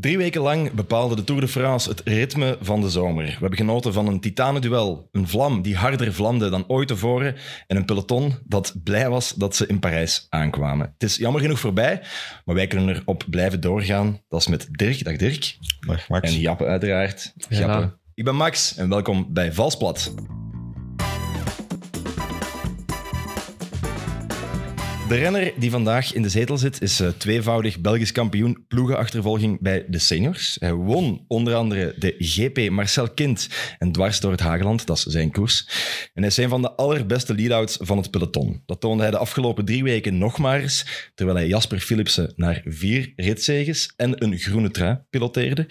Drie weken lang bepaalde de Tour de France het ritme van de zomer. We hebben genoten van een titanenduel, een vlam die harder vlamde dan ooit tevoren en een peloton dat blij was dat ze in Parijs aankwamen. Het is jammer genoeg voorbij, maar wij kunnen erop blijven doorgaan. Dat is met Dirk. Dag Dirk. Dag Max. En Jappe uiteraard. Ja. Jappe. Ik ben Max en welkom bij Valsplat. De renner die vandaag in de zetel zit, is eh, tweevoudig Belgisch kampioen ploegenachtervolging bij de seniors. Hij won onder andere de GP Marcel Kind en dwars door het Hageland, dat is zijn koers. En hij is een van de allerbeste lead-outs van het peloton. Dat toonde hij de afgelopen drie weken nog maar eens, terwijl hij Jasper Philipsen naar vier ritzeges en een groene trui piloteerde.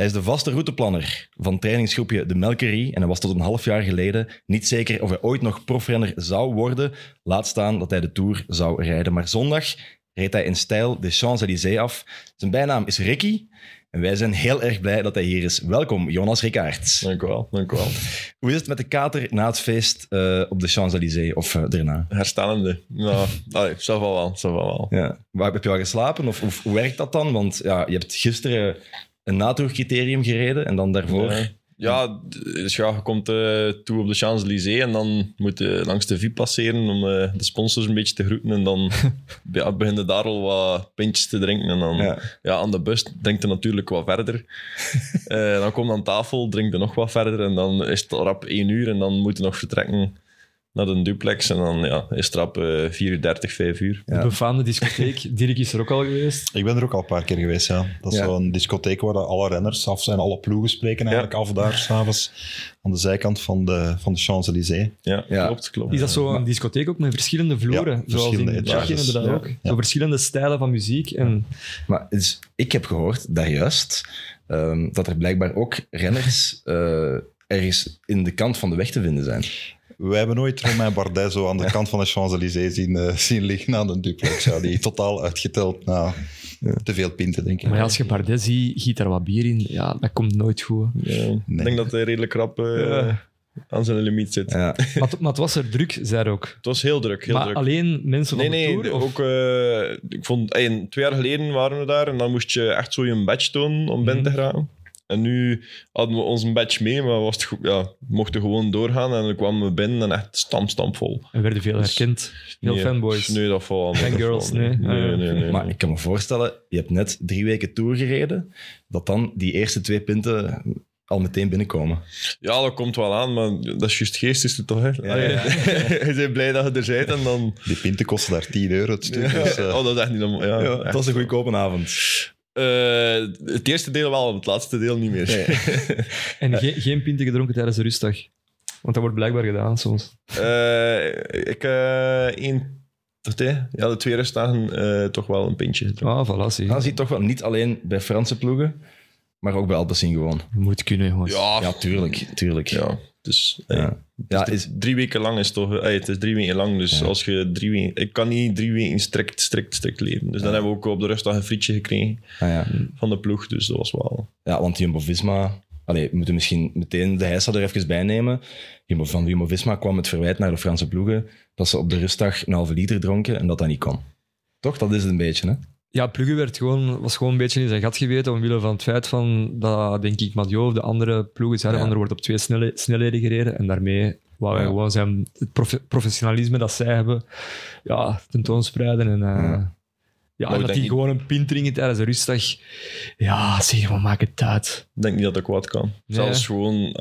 Hij is de vaste routeplanner van trainingsgroepje De Melkerie en hij was tot een half jaar geleden niet zeker of hij ooit nog profrenner zou worden. Laat staan dat hij de Tour zou rijden. Maar zondag reed hij in stijl de Champs-Élysées af. Zijn bijnaam is Ricky en wij zijn heel erg blij dat hij hier is. Welkom, Jonas Rickaerts. Dank u wel, dank u wel. Hoe is het met de kater na het feest eh, op de Champs-Élysées of eh, daarna? Herstellende. Nou, allee, wel wel wel. Ja. Waar heb je al geslapen of, of hoe werkt dat dan? Want ja, je hebt gisteren een natourcriterium gereden en dan daarvoor... Ja. Dus ja, je komt eh, toe op de Champs-Élysées en dan moet je langs de VIP passeren om eh, de sponsors een beetje te groeten. En dan ja, begin je daar al wat pintjes te drinken. En dan Ja. ja. aan de bus drinkt je natuurlijk wat verder. Eh, dan kom je aan tafel, drink je nog wat verder. En dan is het al rap één uur en dan moet je nog vertrekken naar de duplex. En dan ja, is het rap eh 4 uur 30, 5 uur. Ja. De befaamde discotheek. Dirk is er ook al geweest. Ik ben er ook al een paar keer geweest, ja. Dat is Ja. zo'n discotheek waar alle renners af zijn, alle ploegen spreken eigenlijk af daar s'avonds aan de zijkant van de, van de Champs-Élysées. Ja, Ja. klopt, klopt. Is dat zo een discotheek ook met verschillende vloeren? Ja, Zoals in Tsjechië etages. hebben we dat Ja. ook. Ja. Zo verschillende stijlen van muziek. En Maar dus, ik heb gehoord, daar juist, ehm, dat er blijkbaar ook renners eh, ergens in de kant van de weg te vinden zijn. Wij hebben nooit Romain Bardet zo aan de kant van de Champs-Élysées zien, eh, zien liggen aan de duplex. Ja, die totaal uitgeteld na te veel pinten, denk ik. Maar als je Bardet ziet, giet er wat bier in. Ja, dat komt nooit goed. Ja, Ik denk dat hij redelijk rap eh, Ja. aan zijn limiet zit. Ja. Maar, het- maar het was er druk, zei hij ook. Het was heel druk, heel maar druk. alleen mensen van Nee, de nee, Tour? ook, eh, ik vond, twee jaar geleden waren we daar en dan moest je echt zo je badge tonen om binnen te Mhm. En nu hadden we onze badge mee, maar was het goed, ja, we mochten gewoon doorgaan en dan kwamen we binnen en echt stamp, stamp vol. Er werden veel Dus- herkend. Veel Nee, fanboys. Nee, dat valt. Fangirls, nee. Nee, nee, nee. Maar ik kan me voorstellen, je hebt net drie weken Tour gereden, dat dan die eerste twee punten al meteen binnenkomen. Ja, dat komt wel aan, maar dat is juist geestig toch, hè? Ja, Allee, ja. je bent blij dat je er bent en dan... Die pinten kosten daar 10 euro het stuk. Ja, Dus, eh, oh, dat is echt niet... normaal. Ja, Ja, dat was een goedkope avond. Eh, het eerste deel wel, het laatste deel niet meer. En geen, geen pinten gedronken tijdens de rustdag. Want dat wordt blijkbaar gedaan soms. Eh, ik eh één... Ja, de twee rustdagen eh, toch wel een pintje. Ah, voilà, zie. Dan zie je toch wel niet alleen bij Franse ploegen, maar ook bij Alpecin gewoon. Moet kunnen, jongens. Ja, Ja, tuurlijk. tuurlijk. ja. Dus, Ja. Ja, is, drie weken lang is toch... het is drie weken lang, dus Ja. als je drie weken... Ik kan niet drie weken strikt, strikt, strikt leven. Dus dan hebben we ook op de rustdag een frietje gekregen ah ja. van de ploeg. Dus dat was wel... ja, want Jumbo-Visma... Allee, we moeten misschien meteen de hijsa er even bij nemen. Van Jumbo-Visma kwam het verwijt naar de Franse ploegen dat ze op de rustdag een halve liter dronken en dat dat niet kon. Toch? Dat is het een beetje, hè? Ja, Plugge werd gewoon, was gewoon een beetje in zijn gat geweten omwille van het feit van dat, denk ik, Mathieu of de andere ploegen zeiden Ja. van er wordt op twee snelle, snelheden gereden. En daarmee wou Ja. gewoon zijn, het profe- professionalisme dat zij hebben ja, tentoonspreiden. En, eh, Ja. dat die gewoon een pint drinken tijdens de rustdag. Ja, zeg maar, maak het uit. Ik denk niet dat dat kwaad kan. Nee. Zelfs gewoon...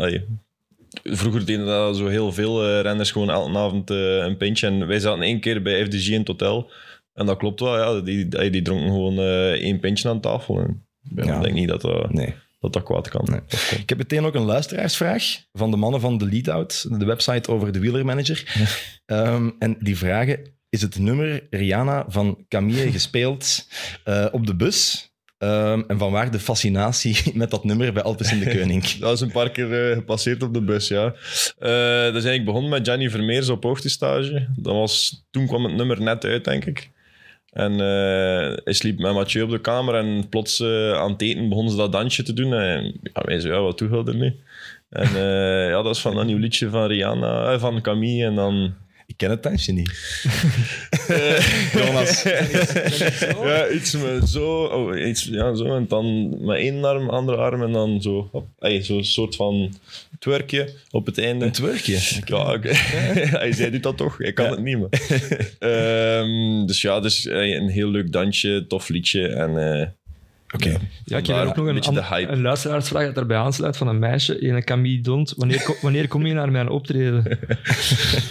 vroeger deden dat zo heel veel eh, renners gewoon elke avond eh, een pintje. En wij zaten één keer bij FDG in het hotel. En dat klopt wel, ja. Die, die, die dronken gewoon eh, één pintje aan tafel. En Ja. ik denk niet dat dat, Nee. dat, dat kwaad kan. Nee. Ik heb meteen ook een luisteraarsvraag van de mannen van de Leadout, de website over de wielermanager. Ehm, en die vragen, is het nummer Rihanna van Camille gespeeld eh, op de bus? Ehm, en van waar de fascinatie met dat nummer bij Alpes in de Koning? Dat is een paar keer eh, gepasseerd op de bus, ja. Eh dus ik begon met Gianni Vermeers op hoogtestage. Dat was, toen kwam het nummer net uit, denk ik. En eh hij sliep met Mathieu op de kamer en plots eh, aan het eten begonnen ze dat dansje te doen. En ja, wij zeiden, ja, wat je er nu? En eh, ja, dat is van een nieuw liedje van Rihanna, van Camille. En dan Ik ken het dansje niet. Jonas. Ja, iets met zo, oh, iets, ja, zo. En dan met één arm, andere arm en dan zo. Hop, ey, zo'n soort van twerkje op het einde. Een twerkje. Ja, oké. Hij zei dit dat toch? Ik kan Ja. het niet, maar. Ehm, dus ja, dus eh, een heel leuk dansje, tof liedje. En Oké. Ja, ik heb daar ook nog een een, beetje de an- hype. een luisteraarsvraag dat daarbij aansluit van een meisje in een Camille Dont. Wanneer, ko- wanneer kom je naar mijn optreden?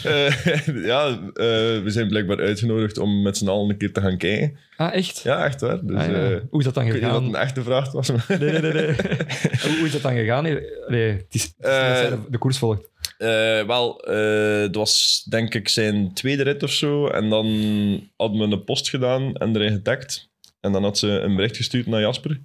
eh, ja, eh, we zijn blijkbaar uitgenodigd om met z'n allen een keer te gaan kijken. Ah, echt? Ja, echt waar. Dus, Ah, ja. eh, Hoe is dat dan ik weet niet gegaan? dat een echte vraag was. maar- Nee, nee, nee. nee. hoe, hoe is dat dan gegaan? Nee, nee, het is, het is Eh, dat zij de, koers volgt. Eh, wel, eh, het was denk ik zijn tweede rit of zo. En dan hadden we een post gedaan en erin getagd. En dan had ze een bericht gestuurd naar Jasper.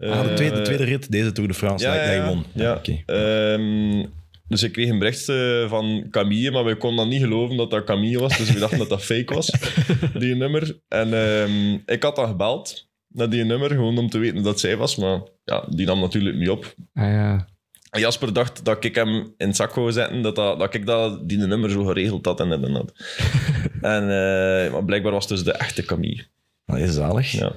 Ah, de, tweede, de Eh, tweede rit, deze Tour de France, ja, dat ja, jij ja. won. Ja. Oké. Ehm, dus ik kreeg een bericht eh, van Camille, maar we konden dan niet geloven dat dat Camille was. Dus we dachten dat dat fake was, die nummer. En ehm, ik had dan gebeld naar die nummer, gewoon om te weten dat zij was. Maar ja, die nam natuurlijk niet op. Ah, ja. En Jasper dacht dat ik hem in het zak wou zetten, dat, dat, dat ik dat, die nummer zo geregeld had en dit en dat. en, eh, maar blijkbaar was het dus de echte Camille. Dat is zalig. Ja.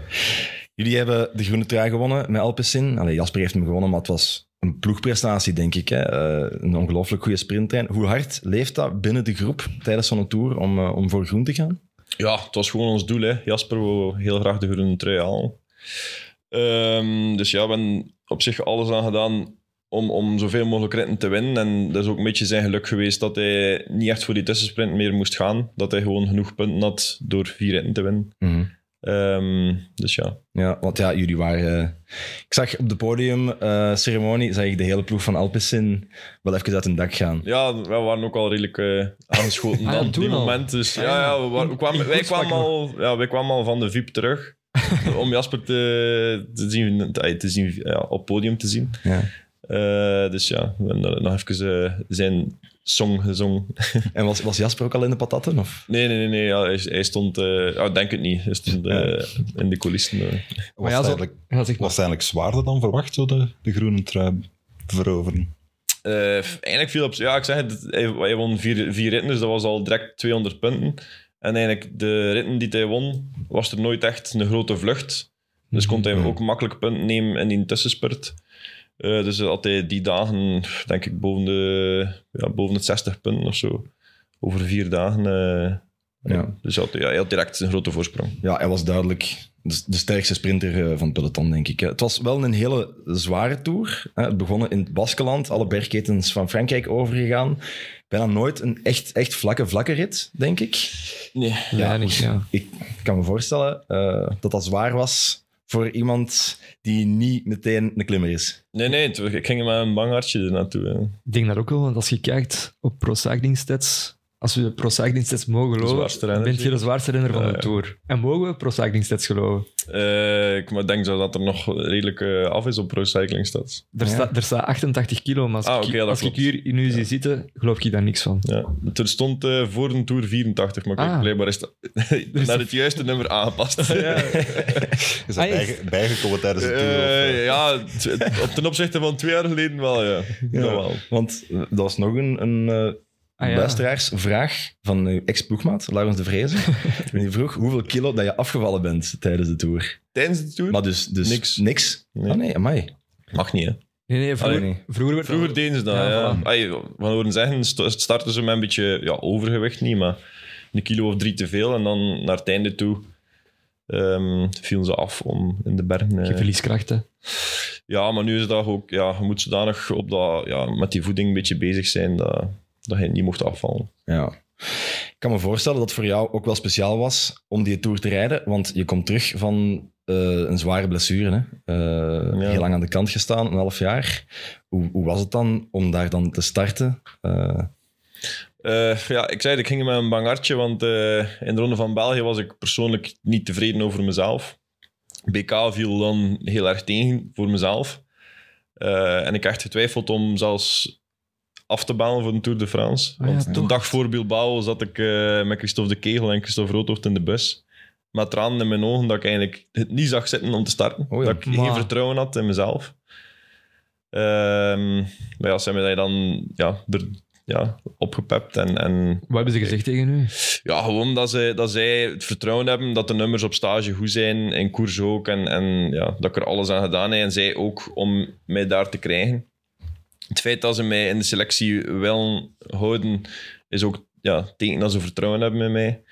Jullie hebben de groene trui gewonnen met Alpecin. Allee, Jasper heeft hem gewonnen, maar het was een ploegprestatie, denk ik. Hè? Eh, een ongelooflijk goede sprinttrein. Hoe hard leeft dat binnen de groep tijdens zo'n tour om, eh, om voor groen te gaan? ja, het was gewoon ons doel. Hè. Jasper wou heel graag de groene trui halen. Ehm, dus ja, we hebben op zich alles aan gedaan om, om zoveel mogelijk ritten te winnen. En dat is ook een beetje zijn geluk geweest dat hij niet echt voor die tussensprint meer moest gaan. Dat hij gewoon genoeg punten had door vier ritten te winnen. Ehm, dus ja. Ja, want ja, jullie waren... eh, ik zag op de podiumceremonie zag ik de hele ploeg van Alpecin wel even uit hun dak gaan. Ja, wij waren ook al redelijk eh, aangeschoten Ah, ja, dan, op toen die al. moment. Dus ja, Ah, ja. ja we, waren- we kwamen, wij, kwamen al, ja, wij kwamen al van de VIP terug. om Jasper te, te zien, te, te zien ja, op het podium te zien. Ja. Eh, dus ja, we hebben nog even eh, zijn song gezongen. En was, was Jasper ook al in de patatten? Of? Nee, nee, nee, nee ja, hij, hij stond... eh ja, ik denk het niet. Hij stond eh, in de coulissen. eh. Was, Maar ja, zo- eigenlijk, Ja, zeg was het eigenlijk zwaarder dan verwacht, zo de, de groene trui veroveren? Eh, eigenlijk viel op... Ja, ik zeg het, hij, hij won vier, vier ritten, dus dat was al direct 200 punten. En eigenlijk de ritten die hij won, was er nooit echt een grote vlucht. Dus kon hij ook makkelijk punten nemen in die tussenspurt. Eh, dus had hij die dagen, denk ik, boven de, ja, boven de 60 punten of zo. Over vier dagen. eh, Ja. Dus hij had, ja, hij had direct een grote voorsprong. Ja, hij was duidelijk de, de sterkste sprinter eh, van het peloton, denk ik. Het was wel een hele zware tour. hè. Het begonnen in het Baskeland, alle bergketens van Frankrijk overgegaan. Bijna nooit een echt, echt vlakke, vlakke rit, denk ik. Nee. Weinig, ja. Ik kan me voorstellen eh, dat dat zwaar was voor iemand die niet meteen een klimmer is. Nee, nee, ik ging met een bang hartje er naartoe. hè. Ik denk dat ook wel, want als je kijkt op Pro Cycling Stats, als we de Pro Cycling Stats mogen geloven, zwaarste dan renner, ben je de zwaarste renner van Ja, de ja. Tour. En mogen we Pro Cycling Stats geloven? Eh, ik denk zo dat er nog redelijk eh, af is op Pro Cycling Stats. Er, Ja. staat, er staat 88 kilo, maar als, Ah, ik, als ik hier in u zie zitten, geloof ik daar niks van. Ja. Er stond eh, voor de Tour 84, maar kijk, Ah. blijkbaar is dat naar het juiste nummer aangepast. Is dat Ah, ja. bijge- bijgekomen tijdens de tour? of, ja, op ten opzichte van twee jaar geleden wel, ja. Wel. Want dat was nog een, een eh, Ah, ja. luisteraarsvraag van uw ex-ploegmaat, Laurens de Vrezen. die vroeg hoeveel kilo dat je afgevallen bent tijdens de tour. Tijdens de Tour? Maar dus, dus Niks. niks? Nee. Ah nee, amai. Mag niet, hè. Nee, nee, vroeger, Allee, nee. vroeger werd Vroeger deden ze dat, Ja, ja. voilà. Van horen zeggen, st- starten ze met een beetje ja, overgewicht niet, maar een kilo of drie te veel. En dan naar het einde toe ehm vielen ze af om in de bergen... eh, je verlieskrachten. Ja, maar nu is dat ook... Ja, je moet zodanig op dat, ja, met die voeding een beetje bezig zijn dat, dat je niet mocht afvallen. Ja. Ik kan me voorstellen dat het voor jou ook wel speciaal was om die Tour te rijden, want je komt terug van eh, een zware blessure. Hè? Eh, Ja. Heel lang aan de kant gestaan, een half jaar. Hoe, hoe was het dan om daar dan te starten? Eh, ja, ik zei het, ik ging met een bang hartje, want in de Ronde van België was ik persoonlijk niet tevreden over mezelf. BK viel dan heel erg tegen voor mezelf. En ik had getwijfeld om zelfs af te balen voor de Tour de France. Ah ja, want de toch? dag voor Bilbao zat ik eh, met Christophe de Kegel en Christophe Roodhoofd in de bus. Met tranen in mijn ogen dat ik eigenlijk het niet zag zitten om te starten. Oh ja. Dat ik Maar- geen vertrouwen had in mezelf. Ehm, maar ja, ze hebben mij dan ja, er ja, opgepept. En, en Wat hebben ze gezegd tegen u? ja, gewoon dat, ze, dat zij het vertrouwen hebben dat de nummers op stage goed zijn, in koers ook. En, en ja, dat ik er alles aan gedaan heb en zij ook om mij daar te krijgen. Het feit dat ze mij in de selectie wel houden, is ook ja, teken dat ze vertrouwen hebben in mij.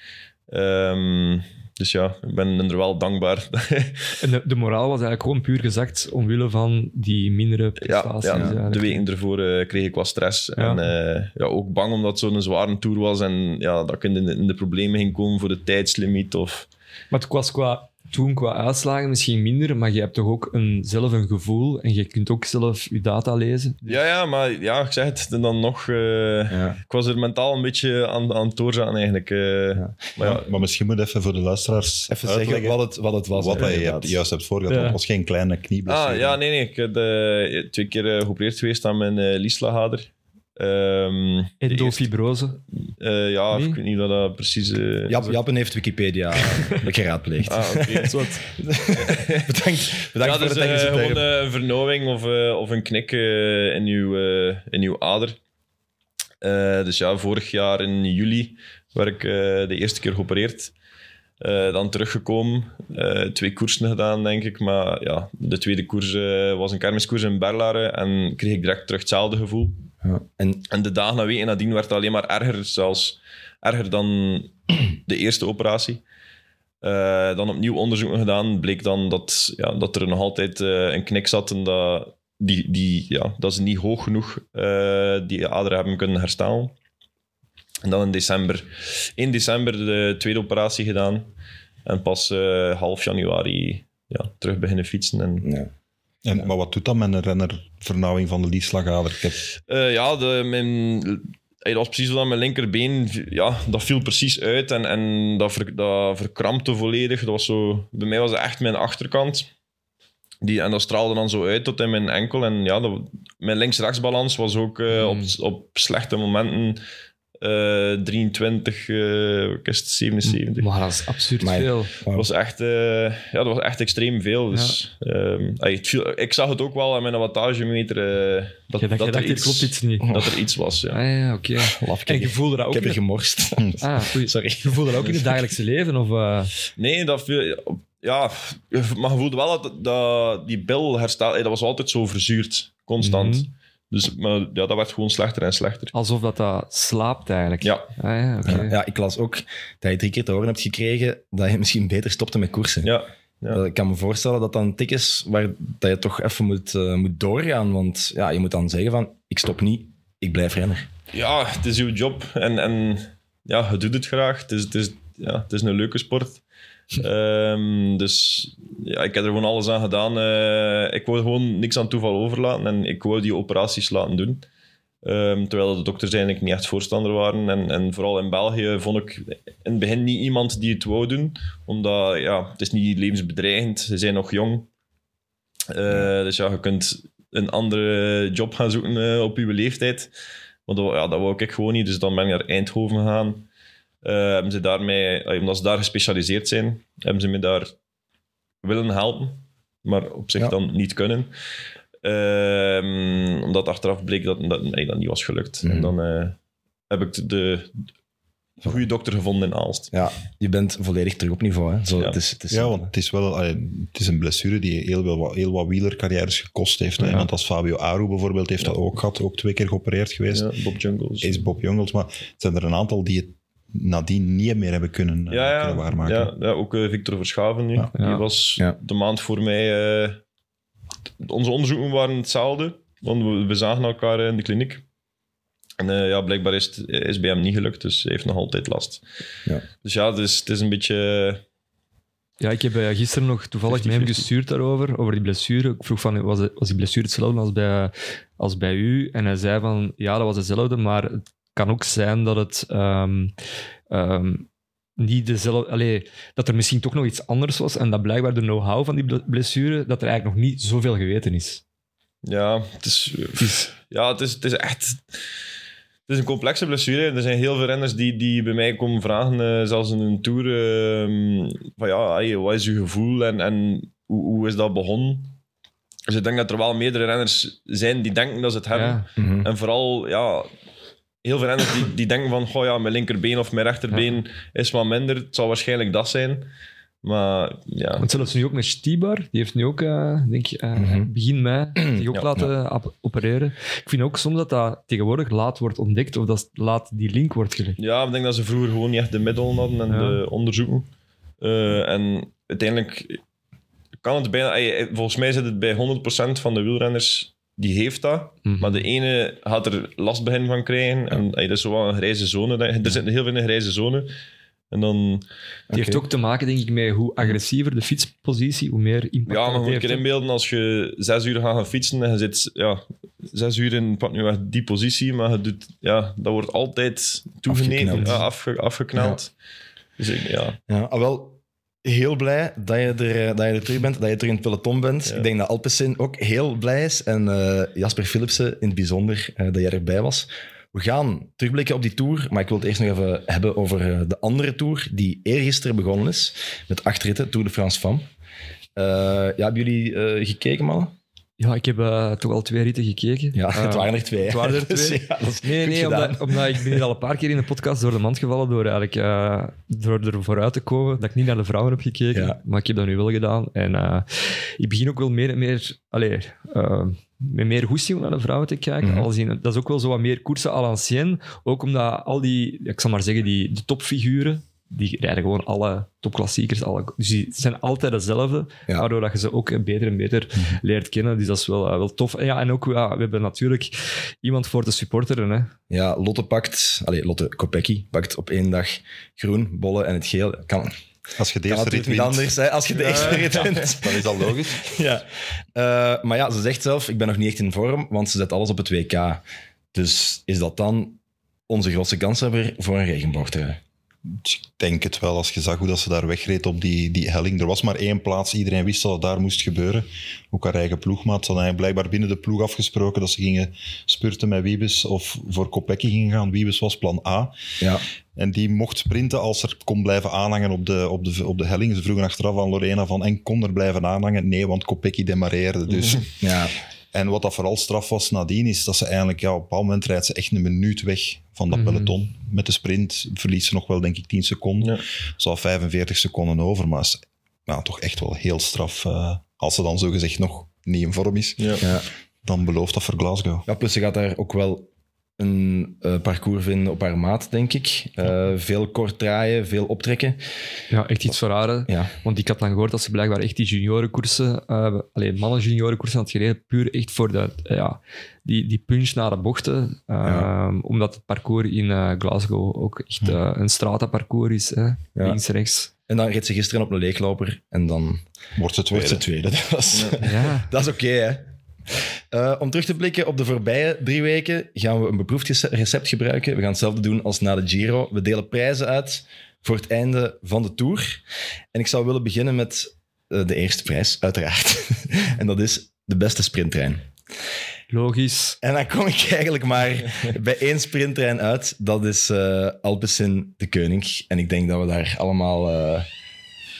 Ehm, dus ja, ik ben er wel dankbaar. En de, de moraal was eigenlijk gewoon puur gezakt omwille van die mindere prestaties. ja, de weken ervoor eh, kreeg ik wat stress. Ja. En eh, ja, ook bang omdat het zo'n zware tour was en ja, dat ik in de, in de problemen ging komen voor de tijdslimiet. Of, Maar het was qua, toen qua uitslagen misschien minder, maar je hebt toch ook een, zelf een gevoel en je kunt ook zelf je data lezen. Ja, ja, maar ja, ik zeg het, en dan nog... eh, Ja. Ik was er mentaal een beetje aan, aan het doorzaten eigenlijk. eh. Maar ja, Maar misschien moet even voor de luisteraars Even uitleggen zeggen wat het, wat het was. wat je hebt, juist hebt voorgehad. Ja. Het was geen kleine knieblessure. ah, ja, nee, nee. Ik heb eh, twee keer geopereerd geweest aan mijn eh Liesla-hader. Ehm, Endofibrose. eh, ja, Nee? ik weet niet wat dat precies... eh, Jap, Jappen heeft Wikipedia geraadpleegd. Ah, oké. bedankt bedankt ja, voor dus de eh, gewoon een vernauwing of, eh, of een knik eh, in, uw, in uw ader. Eh, dus ja, vorig jaar in juli werd ik eh, de eerste keer geopereerd. Eh, dan teruggekomen, eh, twee koersen gedaan, denk ik. Maar ja, de tweede koers was een kermiskoers in Berlaren en kreeg ik direct terug hetzelfde gevoel. Ja. En En de dagen en weken nadien werd het alleen maar erger, zelfs erger dan de eerste operatie. Eh, dan opnieuw onderzoeken gedaan, bleek dan dat, ja, dat er nog altijd eh, een knik zat en dat, die, die, ja, dat ze niet hoog genoeg eh, die aderen hebben kunnen herstellen. En dan in december, 1 december de tweede operatie gedaan en pas half januari ja, terug beginnen fietsen. En, ja. En, maar wat doet dat met een renner vernauwing van de liesslagader? Ik heb, Eh, ja, de, mijn, eh, dat was precies zo dat mijn linkerbeen, ja, dat viel precies uit en, en dat, ver, dat verkrampte volledig. Dat was zo, bij mij was het echt mijn achterkant. Die, en dat straalde dan zo uit tot in mijn enkel. En ja, dat, mijn links-rechtsbalans was ook eh, Hmm. op, op slechte momenten eh 23, eh, wat is het, 77. Maar dat is absurd Maar- veel. Dat was echt, eh, ja, dat was echt extreem veel. Dus, ehm, ey, het viel- ik zag het ook wel aan mijn wattagemeter eh, dat, Je dacht, dat, je er iets, klopt iets niet. dat er iets was. Ja. Ah ja, oké. Ik En heb, je voelde dat ik ook heb er in gemorst. ah. Sorry. Je voelde dat ook in het dagelijkse leven? Of, eh, Nee, dat viel, ja, maar je voelde wel dat, dat die bil herstel, dat was altijd zo verzuurd, constant. Mhm. Dus maar, ja, dat werd gewoon slechter en slechter. alsof dat, dat slaapt eigenlijk. Ja, Ah, ja, oké. Ja, ik las ook dat je drie keer te horen hebt gekregen dat je misschien beter stopte met koersen. ja. ja. Dat- Ik kan me voorstellen dat dat een tik is waar dat je toch even moet, eh, moet doorgaan. Want ja, je moet dan zeggen van, ik stop niet, ik blijf renner. ja, het is uw job en, en ja, je doet het graag. Het is, het is, ja, het is een leuke sport. Ehm, dus ja, ik heb er gewoon alles aan gedaan. Eh, ik wou gewoon niks aan toeval overlaten en ik wou die operaties laten doen. Ehm, terwijl de dokters eigenlijk niet echt voorstander waren. En, en vooral in België vond ik in het begin niet iemand die het wou doen. Omdat ja, het is niet levensbedreigend. Ze zijn nog jong. Eh, dus ja, je kunt een andere job gaan zoeken eh, op je leeftijd. Maar dat, ja, dat wou ik gewoon niet. Dus dan ben ik naar Eindhoven gegaan. Eh, hebben ze daarmee, omdat ze daar gespecialiseerd zijn, hebben ze me daar willen helpen. Maar op zich Ja. dan niet kunnen. Ehm, omdat achteraf bleek dat dat, nee, dat niet was gelukt. Mhm. En dan eh, heb ik de, de goede dokter gevonden in Aalst. Ja, je bent volledig terug op niveau. Hè? Zo, Ja. het is, het is, ja, want het is wel allee, het is een blessure die heel, wel wat, heel wat wielercarrières gekost heeft. hè. Ja. Iemand als Fabio Aru bijvoorbeeld heeft Ja. dat ook gehad, ook twee keer geopereerd geweest. Ja, Bob Jungles. Is Bob Jungels, maar het zijn er een aantal die het nadien niet meer hebben kunnen, eh, ja, ja, kunnen waarmaken. ja, ja, ook eh, Victor Verschaven nu. Ja. Die was Ja. de maand voor mij... eh, onze onderzoeken waren hetzelfde, want we, we zagen elkaar in de kliniek. En eh, ja, blijkbaar is het is bij hem niet gelukt, dus hij heeft nog altijd last. Ja. Dus ja, het is, het is een beetje... Ja, ik heb gisteren nog toevallig met hem 50-50. gestuurd daarover, over die blessure. Ik vroeg van, was, het- was die blessure hetzelfde als bij, als bij u? En hij zei van, ja, dat was hetzelfde, maar het kan ook zijn dat het ehm, ehm, niet dezelfde... Allee, dat er misschien toch nog iets anders was en dat blijkbaar de know-how van die ble- blessure, dat er eigenlijk nog niet zoveel geweten is. Ja, het is, ja, het is, het is echt... Het is een complexe blessure. Er zijn heel veel renners die, die bij mij komen vragen, eh, zelfs in een tour, ehm, van ja, hey, wat is uw gevoel en, en hoe, hoe is dat begonnen? Dus ik denk dat er wel meerdere renners zijn die denken dat ze het hebben. Ja, Mhm. En vooral, ja, heel veel renners die, die denken van, goh ja, mijn linkerbeen of mijn rechterbeen is wat minder. Het zal waarschijnlijk dat zijn. Maar ja, Want zelfs nu ook met Stibar, die heeft nu ook, eh, denk ik, eh, Mhm. begin mei zich ook Ja, laten op- opereren. Ik vind ook soms dat dat tegenwoordig laat wordt ontdekt of dat laat die link wordt gelegd. ja, ik denk dat ze vroeger gewoon niet echt de middelen hadden en Ja. de onderzoeken. Eh, en uiteindelijk kan het bijna... Volgens mij zit het bij 100% van de wielrenners die heeft dat. Mhm. Maar de ene gaat er last begin van krijgen. En dat is zo wel een grijze zone. Er zit heel veel in een grijze zone. En dan... Die heeft ook te maken, denk ik, met hoe agressiever de fietspositie, hoe meer impact Ja, maar het moet je inbeelden als je zes uur gaat gaan fietsen en je zit ja, zes uur in pak nu echt die positie, maar je doet, ja, dat wordt altijd Afgekneld. ja, afge, afgeknald. Dus ik, ja, Ja, al wel heel blij dat je, er, eh, dat je er terug bent, dat je terug in het peloton bent. Ja. Ik denk dat Alpecin ook heel blij is. En eh, Jasper Philipsen in het bijzonder eh, dat jij erbij was. We gaan terugblikken op die tour, maar ik wil het eerst nog even hebben over de andere tour die eergisteren begonnen is. Met acht ritten, Tour de France Femme. Ja, hebben jullie gekeken, mannen? Ja, ik heb eh, toch al twee ritten gekeken. Ja, Eh, het waren er twee. het waren er Dus twee. ja, Nee, nee, omdat, omdat ik ben hier al een paar keer in de podcast door de mand gevallen door, eigenlijk, eh, door er vooruit te komen dat ik niet naar de vrouwen heb gekeken. Ja. Maar ik heb dat nu wel gedaan. En eh, ik begin ook wel meer en meer... Allee, eh, met meer goesting om naar de vrouwen te kijken. Mhm. Al zien, dat is ook wel zo wat meer koersen à l'ancienne. Ook omdat al die, ik zal maar zeggen, die de topfiguren, die rijden gewoon alle topklassiekers. Alle, dus die zijn altijd dezelfde, Ja. Mhm. waardoor dat je ze ook beter en beter leert kennen. Dus dat is wel, eh, wel tof. En, ja, en ook, ja, we hebben natuurlijk iemand voor te supporteren. Hè. Ja, Lotte pakt, allez, Lotte Kopecky pakt op één dag groen, bolle en het geel. Kan, Als je kan deze rit wint, anders hè, als je de eerste rit wint. dan is dat logisch. Ja. Eh, maar ja, ze zegt zelf, ik ben nog niet echt in vorm, want ze zet alles op het WK. Dus is dat dan onze grootste kanshebber voor een regenboogtrui? Ik denk het wel, als je zag hoe dat ze daar wegreed op die, die helling. Er was maar één plaats, iedereen wist dat het daar moest gebeuren. Ook haar eigen ploegmaat. Ze hadden blijkbaar binnen de ploeg afgesproken dat ze gingen spurten met Wiebes of voor Kopecky gingen gaan. Wiebes was plan A. Ja, En die mocht sprinten als er kon blijven aanhangen op de, op de, op de helling. Ze vroegen achteraf aan Lorena van, en kon er blijven aanhangen? Nee, want Kopecky demareerde. Dus. ja. En wat dat vooral straf was nadien, is dat ze eigenlijk, ja, op een bepaald moment rijdt ze echt een minuut weg van dat Mhm. peloton. Met de sprint verliest ze nog wel, denk ik, 10 seconden. Ja. Ze had 45 seconden over, maar is ja, toch echt wel heel straf. eh, als ze dan zogezegd nog niet in vorm is, ja. ja. dan belooft dat voor Glasgow. ja plus ze gaat daar ook wel een eh, parcours vinden op haar maat, denk ik. Eh, veel kort draaien, veel optrekken. Ja, echt iets voor haar. Ja, Want ik had dan gehoord dat ze blijkbaar echt die juniorenkoersen, eh alleen mannen juniorenkoersen had gereden, puur echt voor de, ja, die, die punch naar de bochten. eh, Ja. Omdat het parcours in eh, Glasgow ook echt eh, een strataparcours is. Hè? Links, rechts. en dan reed ze gisteren op een leegloper en dan Wordt ze tweede. wordt ze tweede. Dat, was, Ja. dat is oké, hè? Eh, om terug te blikken op de voorbije drie weken gaan we een beproefd rece- recept gebruiken. We gaan hetzelfde doen als na de Giro. We delen prijzen uit voor het einde van de Tour. En ik zou willen beginnen met eh, de eerste prijs, uiteraard. en dat is de beste sprinttrein. Logisch. En dan kom ik eigenlijk maar bij één sprinttrein uit. Dat is eh Alpecin de Koning. En ik denk dat we daar allemaal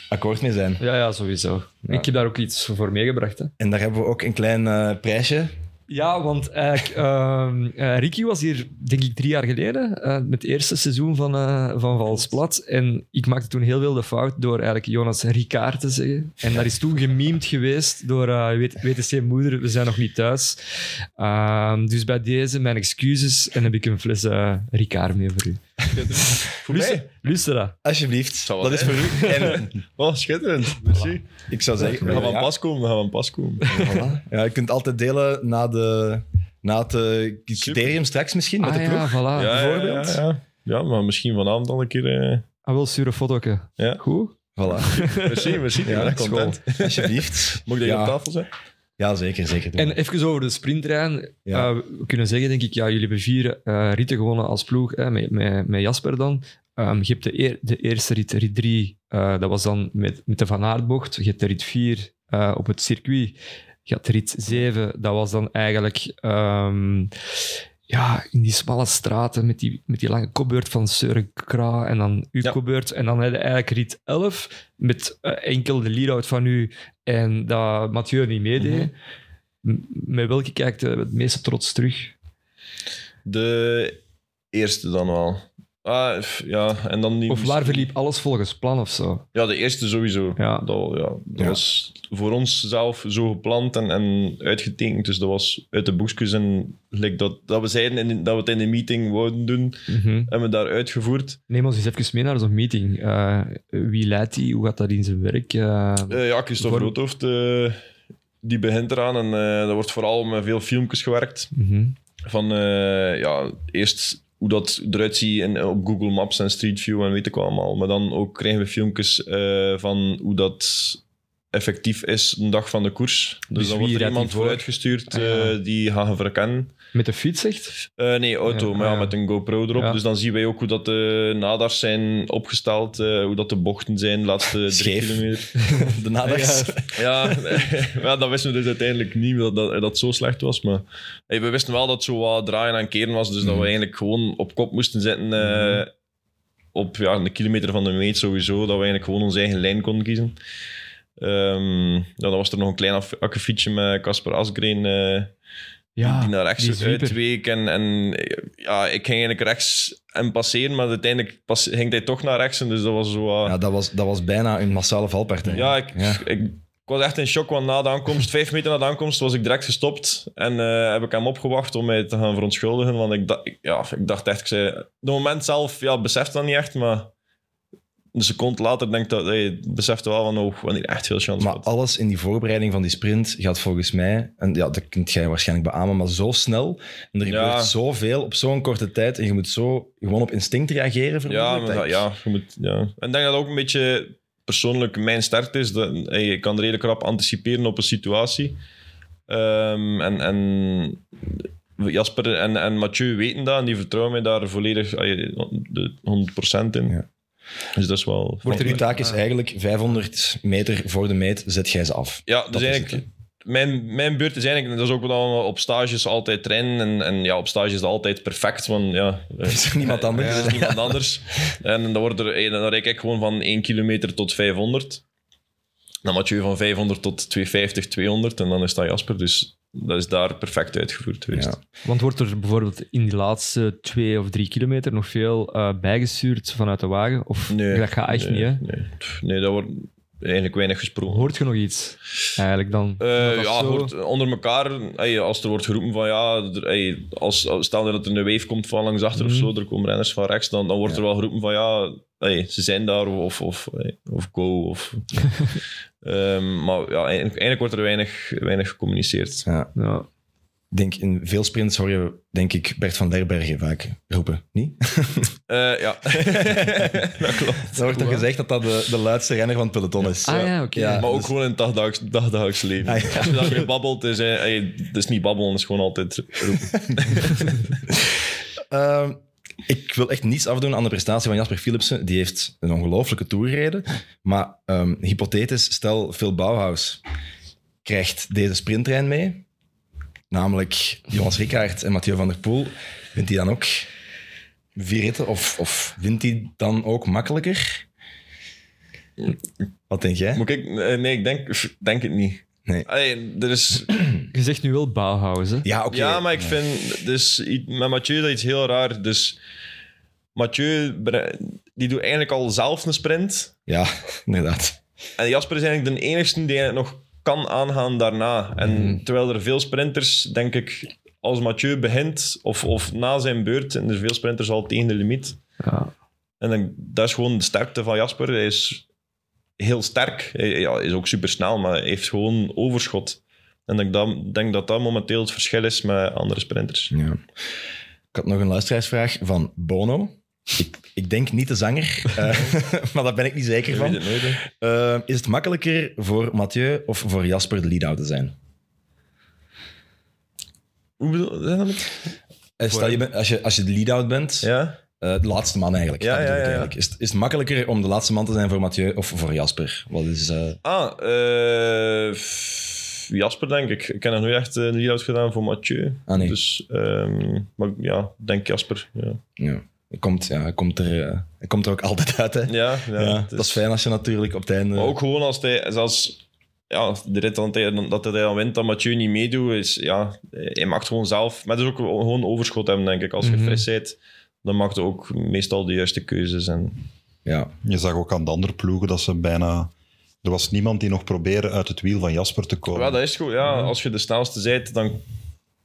akkoord mee zijn. Ja, ja, sowieso. Ik heb daar ook iets voor meegebracht. Hè? En daar hebben we ook een klein eh, prijsje. Ja, want eigenlijk, ehm, eh, Ricky was hier, denk ik, drie jaar geleden, eh, met het eerste seizoen van, eh van Valsplat. En ik maakte toen heel veel de fout door eigenlijk Jonas Ricard te zeggen. En dat is toen gememd geweest door eh, WTC-moeder, we zijn nog niet thuis. Ehm, dus bij deze mijn excuses en heb ik een fles eh Ricard mee voor u. Voor mij? Luister dat. Alsjeblieft. Dat is voor u. En Oh, schitterend. Merci. ik zou zeggen... We gaan van pas komen, we gaan van pas komen. voilà. Ja, je kunt altijd delen na, de, na het eh, criterium straks misschien, met Ah de ja, ploeg. voilà. ja, bijvoorbeeld. Ja, ja. ja, maar misschien vanavond al een keer... eh, Ah, wel, stuur een fotoke. Ja. Goed? Voilà. Merci, merci. Ja, content. Alsjeblieft. Moet ik dat hier op tafel zijn? Ja, zeker. zeker. En even over de sprinttrein. Ja. Eh, we kunnen zeggen, denk ik, ja, jullie hebben vier eh, ritten gewonnen als ploeg, hè, met, met, met Jasper dan. Ehm, je hebt de, eer- de eerste rit, rit 3, dat was dan met, met de Van Aert-bocht. Je hebt de rit 4 op het circuit. Je had de rit 7, dat was dan eigenlijk ehm, ja, in die smalle straten met die, met die lange kopbeurt van Søren Kra en dan uw Ja. kopbeurt. En dan eigenlijk rit 11 met eh, enkel de lead-out van u en dat Mathieu niet meedeed. M- Met welke kijkt het meeste trots terug? De Eerste dan wel. Ah, f- ja, en dan die... Of waar verliep alles volgens plan of zo? Ja, de eerste sowieso. Ja. Dat, ja, dat Ja. was voor ons zelf zo gepland en, en uitgetekend. Dus dat was uit de boekjes en gelijk dat, dat we zeiden in, dat we het in de meeting wouden doen, Mhm. hebben we daar uitgevoerd. Neem ons eens even mee naar zo'n meeting. Eh, wie leidt die? Hoe gaat dat in zijn werk? Eh, Eh, ja, Christophe Voor- Roodhoofd, die begint eraan en eh er wordt vooral met veel filmpjes gewerkt. mhm. Van eh, ja, eerst hoe dat eruit ziet in, op Google Maps en Street View en weet ik wat allemaal. Maar dan ook krijgen we filmpjes eh, van hoe dat effectief is een dag van de koers. Dus, Dus dan wordt er iemand vooruitgestuurd Ah, ja. eh, die gaan verkennen. Met de fiets, echt? Eh, nee, auto, Ja, maar ja, ah, ja. met een GoPro erop. Ja. Dus dan zien wij ook hoe dat de nadars zijn opgesteld, eh, hoe dat de bochten zijn de laatste drie Scheef. kilometer. De naders. Ja, ja, dat wisten we dus uiteindelijk niet, dat dat, zo slecht was. Maar hey, we wisten wel dat het zo wat draaien en keren was, dus dat we eigenlijk gewoon op kop moesten zitten eh, op ja, een kilometer van de meet sowieso, dat we eigenlijk gewoon onze eigen lijn konden kiezen. Ehm, ja, dan was er nog een klein akkefietje met Casper Asgreen, eh, Ja, die naar rechts die uitweek. En, en eh, ja, ik ging eigenlijk rechts en passeren, maar uiteindelijk pas, ging hij toch naar rechts. En dus dat was zo... wat- Ja, dat was, dat was bijna een massale valpartij. ja, ik, Ik, ik was echt in shock, want na de aankomst, vijf meter na de aankomst, was ik direct gestopt. En eh, heb ik hem opgewacht om mij te gaan verontschuldigen. Want ik, dacht, ja, ik dacht echt, ik zei... De moment zelf, ja, besefte dat niet echt, maar... Een seconde later denk ik dat hey, besefte wel van, oh, wanneer echt veel chance Maar had. alles in die voorbereiding van die sprint gaat volgens mij, en ja, dat kunt jij waarschijnlijk beamen, maar zo snel. En er Ja. gebeurt zoveel op zo'n korte tijd en je moet zo gewoon op instinct reageren. Ja, maar, dat ik- ja, je moet, ja. En ik denk dat ook een beetje persoonlijk mijn sterkte is. Dat, hey, je kan redelijk rap anticiperen op een situatie. Ehm, en, en Jasper en, en Mathieu weten dat en die vertrouwen mij daar volledig ay, de 100% in. Ja. Dus dat is wel... Want uw taak is eigenlijk 500 meter voor de meet, zet jij ze af. Ja, dus Dat is eigenlijk... het, mijn, mijn beurt is eigenlijk, dat is ook wat we op stages altijd trainen. En, en ja, op stages is dat altijd perfect. Want ja, Er is er niemand anders. Er is niemand anders. En dan, wordt er, eh, dan rijd ik gewoon van 1 kilometer tot 500. Dan Mathieu van 500 tot 250, 200. En dan is dat Jasper. Dus dat is daar perfect uitgevoerd geweest. Ja. Want wordt er bijvoorbeeld in die laatste twee of drie kilometer nog veel eh, bijgestuurd vanuit de wagen? Of dat gaat echt nee, niet, hè? Nee, Pff, nee, dat wordt eigenlijk weinig gesproken. Hoort je nog iets eigenlijk dan? Eh, ja, zo- hoort onder elkaar, als er wordt geroepen van ja, er, als, als, stel dat er een wave komt van langs achter Mhm. of zo, er komen renners van rechts, dan, dan wordt er wel geroepen van ja, ey, ze zijn daar of, of, of go. Of, Ehm, maar ja, eigenlijk, eigenlijk wordt er weinig, weinig gecommuniceerd. Ja. Ja. Ik denk, in veel sprints hoor je, denk ik, Bert van Lerbergen vaak roepen. Niet? Eh, ja, dat klopt. Dan wordt er gezegd dat dat de, de luidste renner van het peloton is. Ah ja, oké. Ja. Maar ook dus- gewoon in het dagdaags, dagdaags leven. Ah, ja. Als je daarmee babbelt, is, het is niet babbelen, het is gewoon altijd roepen. Ehm, ik wil echt niets afdoen aan de prestatie van Jasper Philipsen. Die heeft een ongelooflijke tour. Maar ehm, hypothetisch, stel Phil Bauhaus krijgt deze sprinttrein mee. Namelijk Jonas Rickaert en Mathieu van der Poel. Wint hij dan ook vier? Of, of wint hij dan ook makkelijker? Wat denk jij? Ik, eh, nee, ik denk, denk het niet. Nee. Er is, Je zegt nu wel Bauhaus, hè? Ja, oké. Ja, maar ik vind dus met Mathieu dat iets heel raar. Dus Mathieu die doet eigenlijk al zelf een sprint. Ja, inderdaad. En Jasper is eigenlijk de enigste die het nog kan aangaan daarna. En terwijl er veel sprinters, denk ik, als Mathieu begint of, of na zijn beurt, en er veel sprinters al tegen de limiet. Ja. En dan, dat is gewoon de sterkte van Jasper. Hij is heel sterk. Ja, is ook super snel, maar heeft gewoon overschot. En ik dat- denk dat dat momenteel het verschil is met andere sprinters. Ja. Ik had nog een luisteraarsvraag van Bono. Ik, ik denk niet de zanger, eh, maar daar ben ik niet zeker van. weet het nooit. Eh, is het makkelijker voor Mathieu of voor Jasper de lead-out te zijn? Hoe bedoel je dat? Eh, stel, je bent, als, je, als je de lead-out bent, Ja? Eh, de laatste man eigenlijk. Ja, ja, ja, eigenlijk. Is, het- is het makkelijker om de laatste man te zijn voor Mathieu of voor Jasper? Wat is, eh, Ah, eh, Jasper, denk ik. Ik heb nog nooit echt een lead-out gedaan voor Mathieu. Ah, nee. Dus, ehm, maar ja, denk Jasper. Ja, ja. Hij komt, ja, hij, komt er, hij komt er ook altijd uit. Hè? ja, ja, het dat is fijn als je natuurlijk op het einde... Maar ook gewoon als hij, zelfs ja, de rit dan, dat hij dan wint, dat Mathieu niet meedoet, is ja, hij mag gewoon zelf, maar dat is ook gewoon overschot hebben, denk ik. Als je Mhm. fris bent, dan maakt hij ook meestal de juiste keuzes. En, Ja, Je zag ook aan de andere ploegen dat ze bijna... Er was niemand die nog probeerde uit het wiel van Jasper te komen. ja, dat is goed. Ja, als je de snelste bent, dan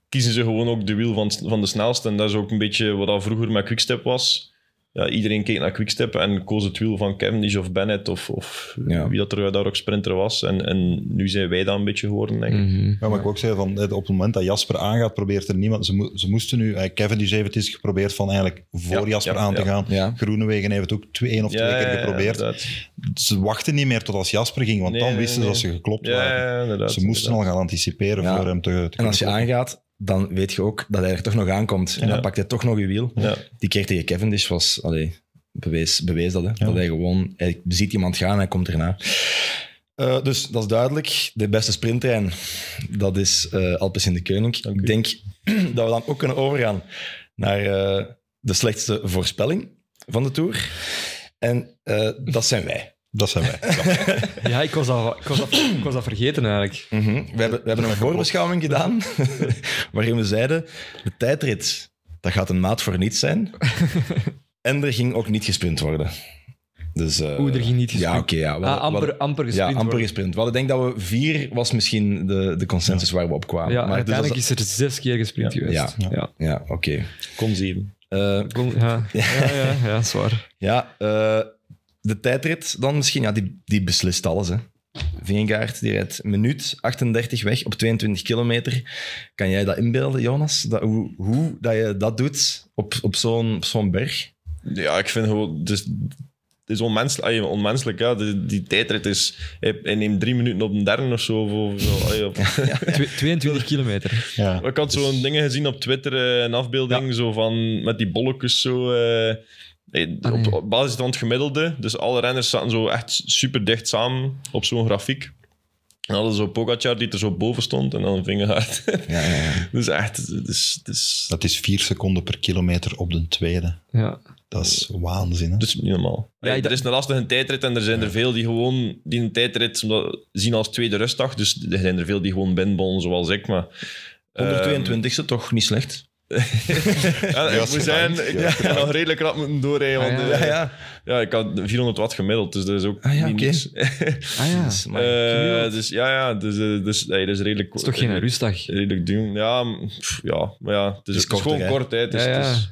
kiezen ze gewoon ook de wiel van, van de snelste. En dat is ook een beetje wat dat vroeger met Quickstep was. Ja, iedereen keek naar Quickstep en koos het wiel van Cavendish of Bennett of, of Ja. wie dat er daar ook sprinter was. En, en nu zijn wij dat een beetje geworden, denk ik. Mhm. Ja, maar ik ook zeggen, van, op het moment dat Jasper aangaat, probeert er niemand... Ze, mo- ze moesten nu... eh, Kevin die heeft het eens geprobeerd van eigenlijk voor Ja, Jasper ja, aan te gaan. Ja. Groenewegen heeft het ook twee, één of twee Ja, keer geprobeerd. ze wachten niet meer tot als Jasper ging, want Nee, dan wisten nee. ze dat ze geklopt Ja, waren. ze moesten inderdaad. al gaan anticiperen Ja. voor hem te, te en als je aangaat, dan weet je ook dat hij er toch nog aankomt. En dan pakt hij toch nog je wiel. Die keer tegen Cavendish was, allee, bewees, bewees dat, hè? dat hij gewoon, hij ziet iemand gaan en hij komt erna. Eh, dus dat is duidelijk. De beste sprinttrein, dat is eh Alpes in de u. Ik denk dat we dan ook kunnen overgaan naar eh, de slechtste voorspelling van de Tour. En dat zijn wij. Dat zijn wij. Ja, ik was, dat, ik, was dat, ik was dat vergeten eigenlijk. Mhm. we, hebben, we hebben een voorbeschouwing gedaan waarin we zeiden, de tijdrit, dat gaat een maat voor niets zijn. en er ging ook niet gesprint worden. Dus, eh, Oeh, er ging niet Ja, oké. gesprint. ja, we Ah, amper, amper ja, gesprint. amper worden. gesprint. We hadden denk dat we vier was misschien de, de consensus waar we op kwamen. Ja, maar dus uiteindelijk is er zes keer gesprint Ja. geweest. Ja. ja. Ja, oké. Kon zeven. Eh, Kon- ja. ja, ja, ja, zwaar. ja, eh, de tijdrit dan misschien, ja, die, die beslist alles. Hè. Vingegaard, die rijdt een minuut 38 weg op 22 kilometer. Kan jij dat inbeelden, Jonas? Dat, hoe, hoe dat je dat doet op, op zo'n op zo'n berg? Ja, ik vind gewoon... Het is, het is onmenselijk. onmenselijk ja. Die, die tijdrit is... Hij, neemt drie minuten op een derde of zo. Of, of zo. Ja. Twe- 22 kilometer. Ja. Ik had zo'n dingen gezien op Twitter, eh, een afbeelding zo van, met die bolletjes zo... eh, eh, Ah, op, nee. op basis van het gemiddelde. Dus alle renners zaten zo echt super dicht samen op zo'n grafiek. En hadden zo Pogacar die er zo boven stond en dan Vingegaard. Ja, ja, ja. dus echt, het is, Dat is vier seconden per kilometer op de tweede. Ja. Dat is waanzin. Hè? dat is niet normaal. Ja, dat- Er is een lastige tijdrit en er zijn er veel die gewoon die een tijdrit zien als tweede rustdag. Dus er zijn er veel die gewoon binnenbollen zoals ik. Maar, ehm, 122e, toch niet slecht? Ja, ik Ja, moet zeggen, ik ja. heb nog redelijk rap moeten doorrijden. Want, Ah, ja. eh, Ja, ja. ja, ik had 400 watt gemiddeld, dus dat is ook Ah, ja, niet oké. niks. Ah ja. Dus, maar- Eh, dus ja, ja, dus, eh, dus dat is redelijk... Dat is toch geen rustdag? Redelijk doen. Ja, pff, ja, maar ja, het is, het is gewoon hè? kort. Hè. Het is, Ja, ja. het is-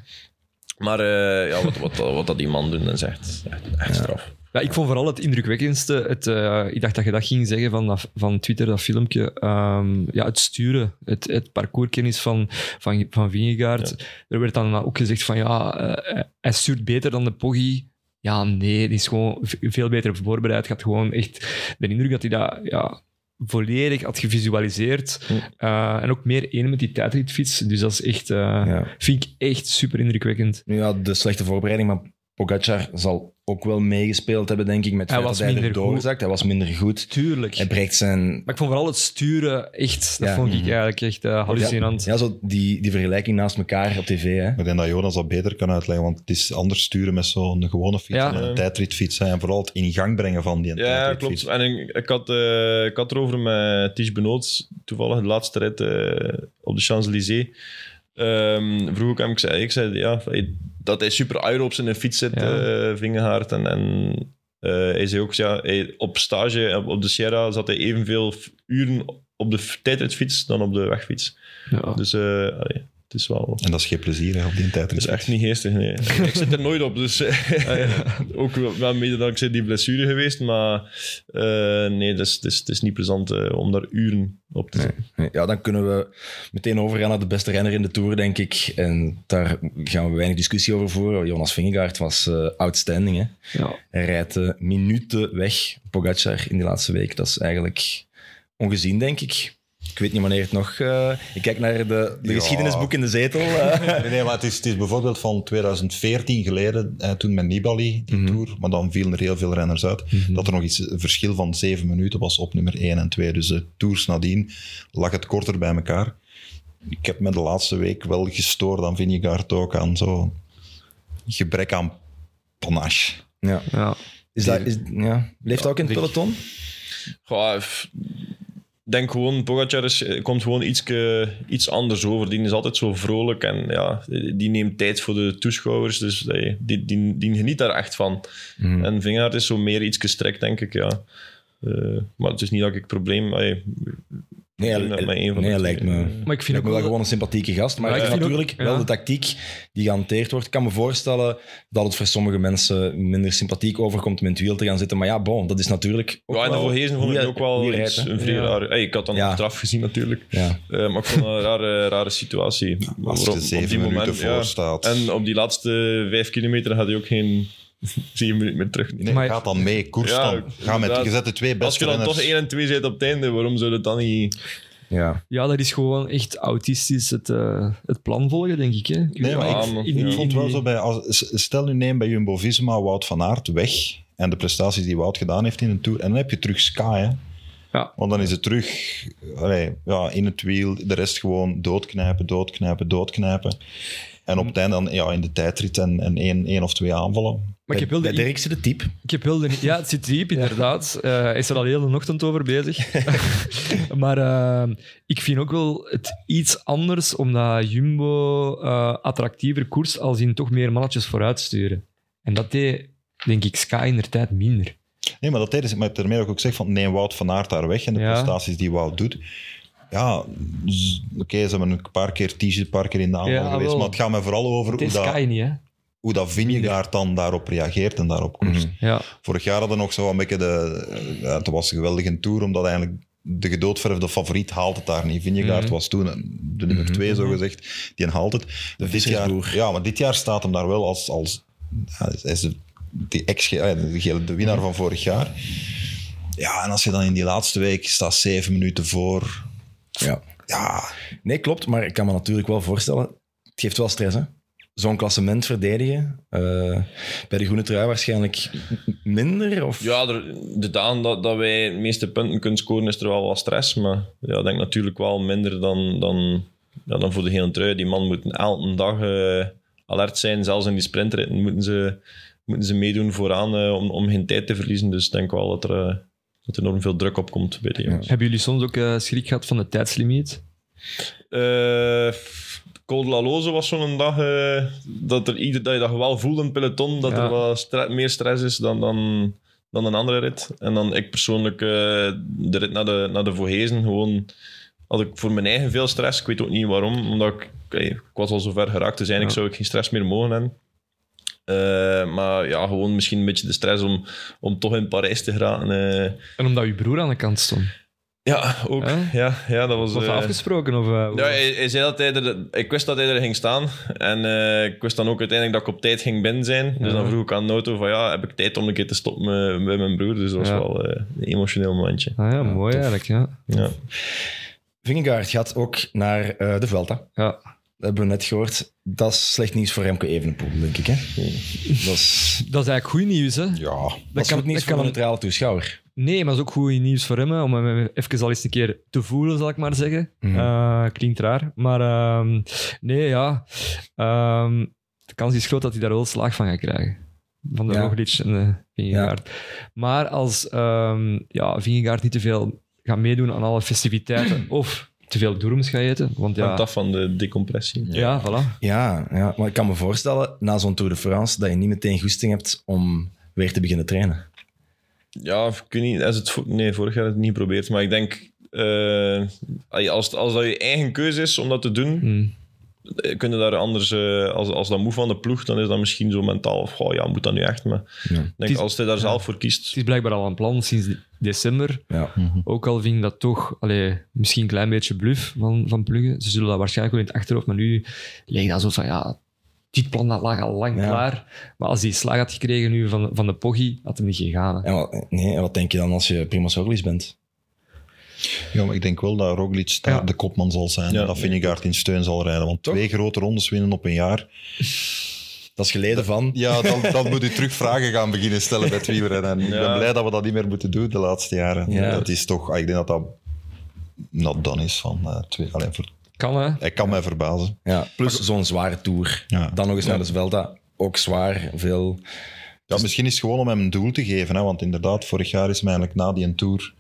maar eh, ja, wat, wat, wat dat die man doet, is echt, echt, echt straf. Ja, ik vond vooral het indrukwekkendste, het, eh, ik dacht dat je dat ging zeggen van, dat- van Twitter, dat filmpje, ehm, ja, het sturen, het, het parcourskennis van, van, van Vingegaard. Er werd dan ook gezegd van, ja, eh, hij stuurt beter dan de Poggi. Ja, nee, die is gewoon veel beter voorbereid. Had gewoon echt de indruk dat hij dat ja, volledig had gevisualiseerd. Eh, en ook meer één met die tijdritfiets. Dus dat is echt, Ja. vind ik echt super indrukwekkend. Ja, de slechte voorbereiding, maar Pogacar zal ook wel meegespeeld hebben, denk ik, met het Hij feit was dat hij minder er goed. doorzakt. Hij was minder goed. Tuurlijk. Hij breekt zijn... Maar ik vond vooral het sturen echt, dat Ja. vond ik Mhm. eigenlijk echt eh, hallucinant. Ja, zo die, die vergelijking naast elkaar op tv. Hè. Ik denk dat Jonas dat beter kan uitleggen, want het is anders sturen met zo'n gewone fiets Ja. dan een tijdritfiets. hè. En vooral het in gang brengen van die Ja, tijdritfiets. klopt. En ik, ik, had, eh, ik had erover met Ties Benoot, toevallig de laatste rit eh, op de Champs-Élysées. Ehm, vroeg ik hem, ik zei, ik zei ja, dat hij super aero op zijn fiets zit, Ja. eh, Vingegaard. En, en eh, hij zei ook, ja, hij, op stage op, de Sierra zat hij evenveel uren op de tijdritfiets dan op de wegfiets. Ja. Dus eh, het is wel... En dat is geen plezier hè, op die Het tijdrit. is echt niet geestig, nee. ik zit er nooit op, dus eh, ook wel mede dankzij die blessure geweest, maar eh, nee, het is, het, is, het is niet plezant eh, om daar uren op te zitten. Ja, dan kunnen we meteen overgaan naar de beste renner in de Tour, denk ik. En daar gaan we weinig discussie over voeren. Jonas Vingegaard was eh, outstanding. Hè? Ja. Hij rijdt minuten weg, Pogacar, in die laatste week. Dat is eigenlijk ongezien, denk ik. Ik weet niet wanneer het nog... eh, ik kijk naar de, de Ja. geschiedenisboek in de zetel. eh. Nee, nee, maar het is, het is bijvoorbeeld van 2014 geleden, eh, toen met Nibali, die Mhm. Tour, maar dan vielen er heel veel renners uit, dat er nog iets, een verschil van zeven minuten was op nummer 1 en 2. Dus de Tours nadien lag het korter bij elkaar. Ik heb me de laatste week wel gestoord aan Vingegaard ook, aan zo gebrek aan panache. ja. Ja. Is dat, is, ja. Leeft dat ook in het peloton? Goh, denk gewoon, Pogacar is, eh, komt gewoon iets, iets anders over. Die is altijd zo vrolijk en ja, die neemt tijd voor de toeschouwers. Dus die, die, die, die geniet daar echt van. Mhm. En Vingegaard is zo meer iets gestrekt, denk ik, ja. Eh, maar het is niet dat ik het probleem... Nee, hij, nee, lijkt me, Maar ik vind ook wel gewoon een sympathieke gast. Maar ik vind ook- natuurlijk wel de tactiek die gehanteerd wordt. Ik kan me voorstellen dat het voor sommige mensen minder sympathiek overkomt om in het wiel te gaan zitten. Maar ja, bon, dat is natuurlijk ook Ja, en de Voorhezen vond ik je- ook wel iets, een vrij Ja. raar... Hey, ik had dan Ja. achteraf gezien natuurlijk. Ja. Eh, maar ik vond een rare, rare situatie. Als je zeven die minuten moment, voor ja. staat. En op die laatste vijf kilometer had hij ook geen zeven minuten meer terug. Nee, Maar- gaat dan mee, koers Ja, dan. Ga met, je zet de twee Als beste je dan renners. toch 1 en 2 zit op het einde, waarom zou het dan niet... Ja. Ja, dat is gewoon echt autistisch het, eh, het plan volgen, denk ik. Hè. Nee, maar Ja, ik, ik vond wel zo bij... Als, stel nu neem bij Jumbo-Visma Wout van Aert weg en de prestaties die Wout gedaan heeft in een Tour. En dan heb je terug Sky, hè. Ja. Want dan is het terug allee, ja, in het wiel, de rest gewoon doodknijpen, doodknijpen, doodknijpen. En op het einde dan ja, in de tijdrit en, en één, één of twee aanvallen. Maar ik heb wel de, Dirkse de type. Ik heb wel de, ja, het zit diep, inderdaad. Eh, Hij is er al heel de ochtend over bezig. maar eh, ik vind ook wel het iets anders, omdat Jumbo eh, attractiever koers als in toch meer mannetjes vooruit sturen. En dat deed, denk ik, Sky in de tijd minder. Nee, maar dat tijdens, maar daarmee heb ik ook zeg van neem Wout van Aert daar weg en de Ja. prestaties die Wout doet. Ja, z- oké, ze hebben een paar keer t een paar keer in de aanval Ja, geweest, wel. maar het gaat me vooral over Het hoe is dat, Sky niet, hè? hoe dat Vingegaard dan daarop reageert en daarop koerst. Mhm. Ja. Vorig jaar hadden we nog zo een beetje de... Ja, het was een geweldige tour, omdat eigenlijk de gedoodverfde favoriet haalt het daar niet. Vingegaard Mhm. was toen de nummer Mhm. twee, zo gezegd. Die haalt het. dit jaar, ja, maar dit jaar staat hem daar wel als... als ja, hij is de, die ex, de, de winnaar van vorig jaar. Ja, en als je dan in die laatste week staat zeven minuten voor... Ja. Ja, Nee, klopt. Maar ik kan me natuurlijk wel voorstellen, het geeft wel stress, hè? Zo'n klassement verdedigen. eh, bij de groene trui waarschijnlijk minder? Of... Ja, er, de daan dat, dat wij de meeste punten kunnen scoren, is er wel wat stress. Maar ja, ik denk natuurlijk wel minder dan, dan, ja, dan voor de hele trui. Die man moet elke dag eh, alert zijn. Zelfs in die sprintritten moeten ze, moeten ze meedoen vooraan eh, om, om geen tijd te verliezen. Dus ik denk wel dat er, dat er enorm veel druk op komt bij die jongens. Hebben jullie soms ook eh, schrik gehad van de tijdslimiet? Eh Col de la Loze was zo'n dag eh, dat, er, ieder- dat je dat wel voelde in het peloton, dat Ja. er wat stre- meer stress is dan, dan, dan een andere rit. En dan ik persoonlijk, eh, de rit naar de, naar de Vogezen, gewoon had ik voor mijn eigen veel stress. Ik weet ook niet waarom, omdat ik, ik was al zo ver geraakt, dus eigenlijk Ja. zou ik geen stress meer mogen hebben. Eh, maar ja, gewoon misschien een beetje de stress om, om toch in Parijs te geraken. eh. En omdat je broer aan de kant stond. ja, ook. Ja, ja, dat was... Was dat eh, afgesproken? Of, eh, ja, hij, hij zei dat hij er, ik wist dat hij er ging staan. En eh, ik wist dan ook uiteindelijk dat ik op tijd ging binnen zijn. Dus Ja. dan vroeg ik aan de auto van ja, heb ik tijd om een keer te stoppen met, bij mijn broer. Dus dat was Ja. wel eh, een emotioneel momentje. Ah, ja, Ja, mooi tof. eigenlijk. Ja. Ja. Vingegaard gaat ook naar eh, de Vuelta. Ja. Dat hebben we net gehoord. Dat is slecht nieuws voor Remco Evenepoel, denk ik. Hè? Dat is, Dat is eigenlijk goed nieuws. Hè? ja. dat is kan- goed nieuws dat voor kan een neutrale toeschouwer. Nee, maar het is ook goed nieuws voor hem, hè, om hem even al eens een keer te voelen, zal ik maar zeggen. Mhm. Eh, klinkt raar, maar ehm, nee, ja. Ehm, de kans is groot dat hij daar wel slag van gaat krijgen. Van de Ja. Roglic en de Vingegaard. Maar als ehm ja, Vingegaard niet te veel gaat meedoen aan alle festiviteiten of te veel doorms gaat eten, want ja, Hangt af van de decompressie. ja, voilà. Ja, ja, maar ik kan me voorstellen, na zo'n Tour de France, dat je niet meteen goesting hebt om weer te beginnen trainen. Ja, ik weet niet. Als het, nee, vorig jaar heb ik het niet geprobeerd. Maar ik denk, eh, als, als dat je eigen keuze is om dat te doen, Hm. Eh, kun je daar anders, eh, als, als dat moe van de ploeg, dan is dat misschien zo mentaal, of, oh ja, moet dat nu echt? Maar Ja. denk, is- als hij daar zelf voor kiest, Het is blijkbaar al een plan sinds december. Ja. Ook al vind ik dat toch allee, misschien een klein beetje bluff van, van Pluggen. Ze zullen dat waarschijnlijk wel in het achterhoofd, maar nu leek dat zo van ja, dit plan dat lag al lang Ja. klaar. Maar als hij slag had gekregen nu van, van de Poggi, had hem niet gegaan. hè. En wat, nee, en wat denk je dan als je Primoz Roglic bent? Ja, maar ik denk wel dat Roglic daar Ja. de kopman zal zijn. Ja. en dat Vingegaard in steun zal rijden. Want Toch? twee grote rondes winnen op een jaar. Dat is geleden van... Ja, dan, dan moet u terug vragen gaan beginnen stellen bij het wielrennen. En ik ben blij dat we dat niet meer moeten doen de laatste jaren. Ja. Dat is toch... ah, Ik denk dat dat not done is. Van, eh, twee, alleen voor, Kan hè? hij kan mij verbazen. Ja, plus zo'n zware Tour. Ja. Dan nog eens naar de Vuelta. Ook zwaar, veel... Ja, misschien is het gewoon om hem een doel te geven. Hè, want inderdaad, vorig jaar is hem eigenlijk na die Tour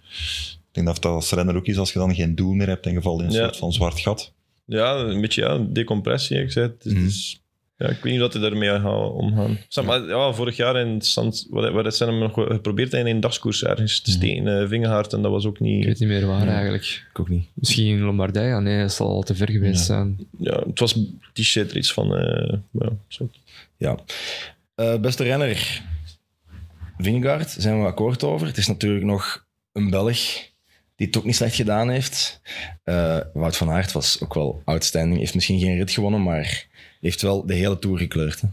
Ik denk dat dat als renner ook is, als je dan geen doel meer hebt en je valt in een Ja. soort van zwart gat. Ja, een beetje ja, decompressie. Ik zei het. Dus, Mhm. dus, ja, ik weet niet dat hij daarmee gaat omgaan. Zeg maar, ja, vorig jaar in Sant, wat, wat zijn we nog geprobeerd in een dagskoers ergens te steken, uh, Vingegaard, en dat was ook Ik niet... weet niet meer waar eigenlijk. Ik ook niet. Misschien in Lombardije, ja, nee, dat zal al te ver geweest Ja. zijn. Ja, het was t-shirt er iets van... eh, ja, zo. Ja. Eh, beste renner. Vingegaard, zijn we akkoord over. Het is natuurlijk nog een Belg die het ook niet slecht gedaan heeft. Eh, Wout van Aert was ook wel outstanding. Heeft misschien geen rit gewonnen, maar heeft wel de hele Tour gekleurd. Hè?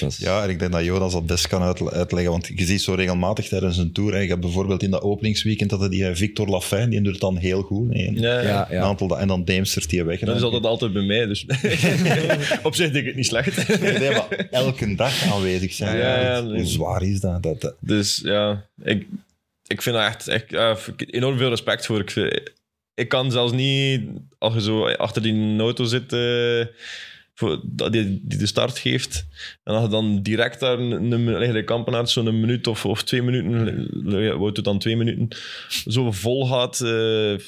Dat is- Ja, en ik denk dat Jonas dat best kan uit- uitleggen, want je ziet zo regelmatig tijdens een tour. hè. Je hebt bijvoorbeeld in dat openingsweekend dat die eh, Victor Lafay, die doet het dan heel goed. Een, Ja, ja, een ja. aantal, en dan Deemstert die weg. Dat is altijd altijd bij mij, dus op zich denk ik het niet slecht. Nee, nee, maar elke dag aanwezig zijn. Ja, ja, Hoe zwaar is dat? dat, dat- Dus ja, ik, ik vind daar echt, echt enorm veel respect voor. Ik, kan zelfs niet, als je zo achter die auto zit, eh, dat die, die de start geeft, en als je dan direct daar een, een, de kampenaard zo'n minuut of, of twee minuten, wat het dan twee minuten, zo vol gaat, eh,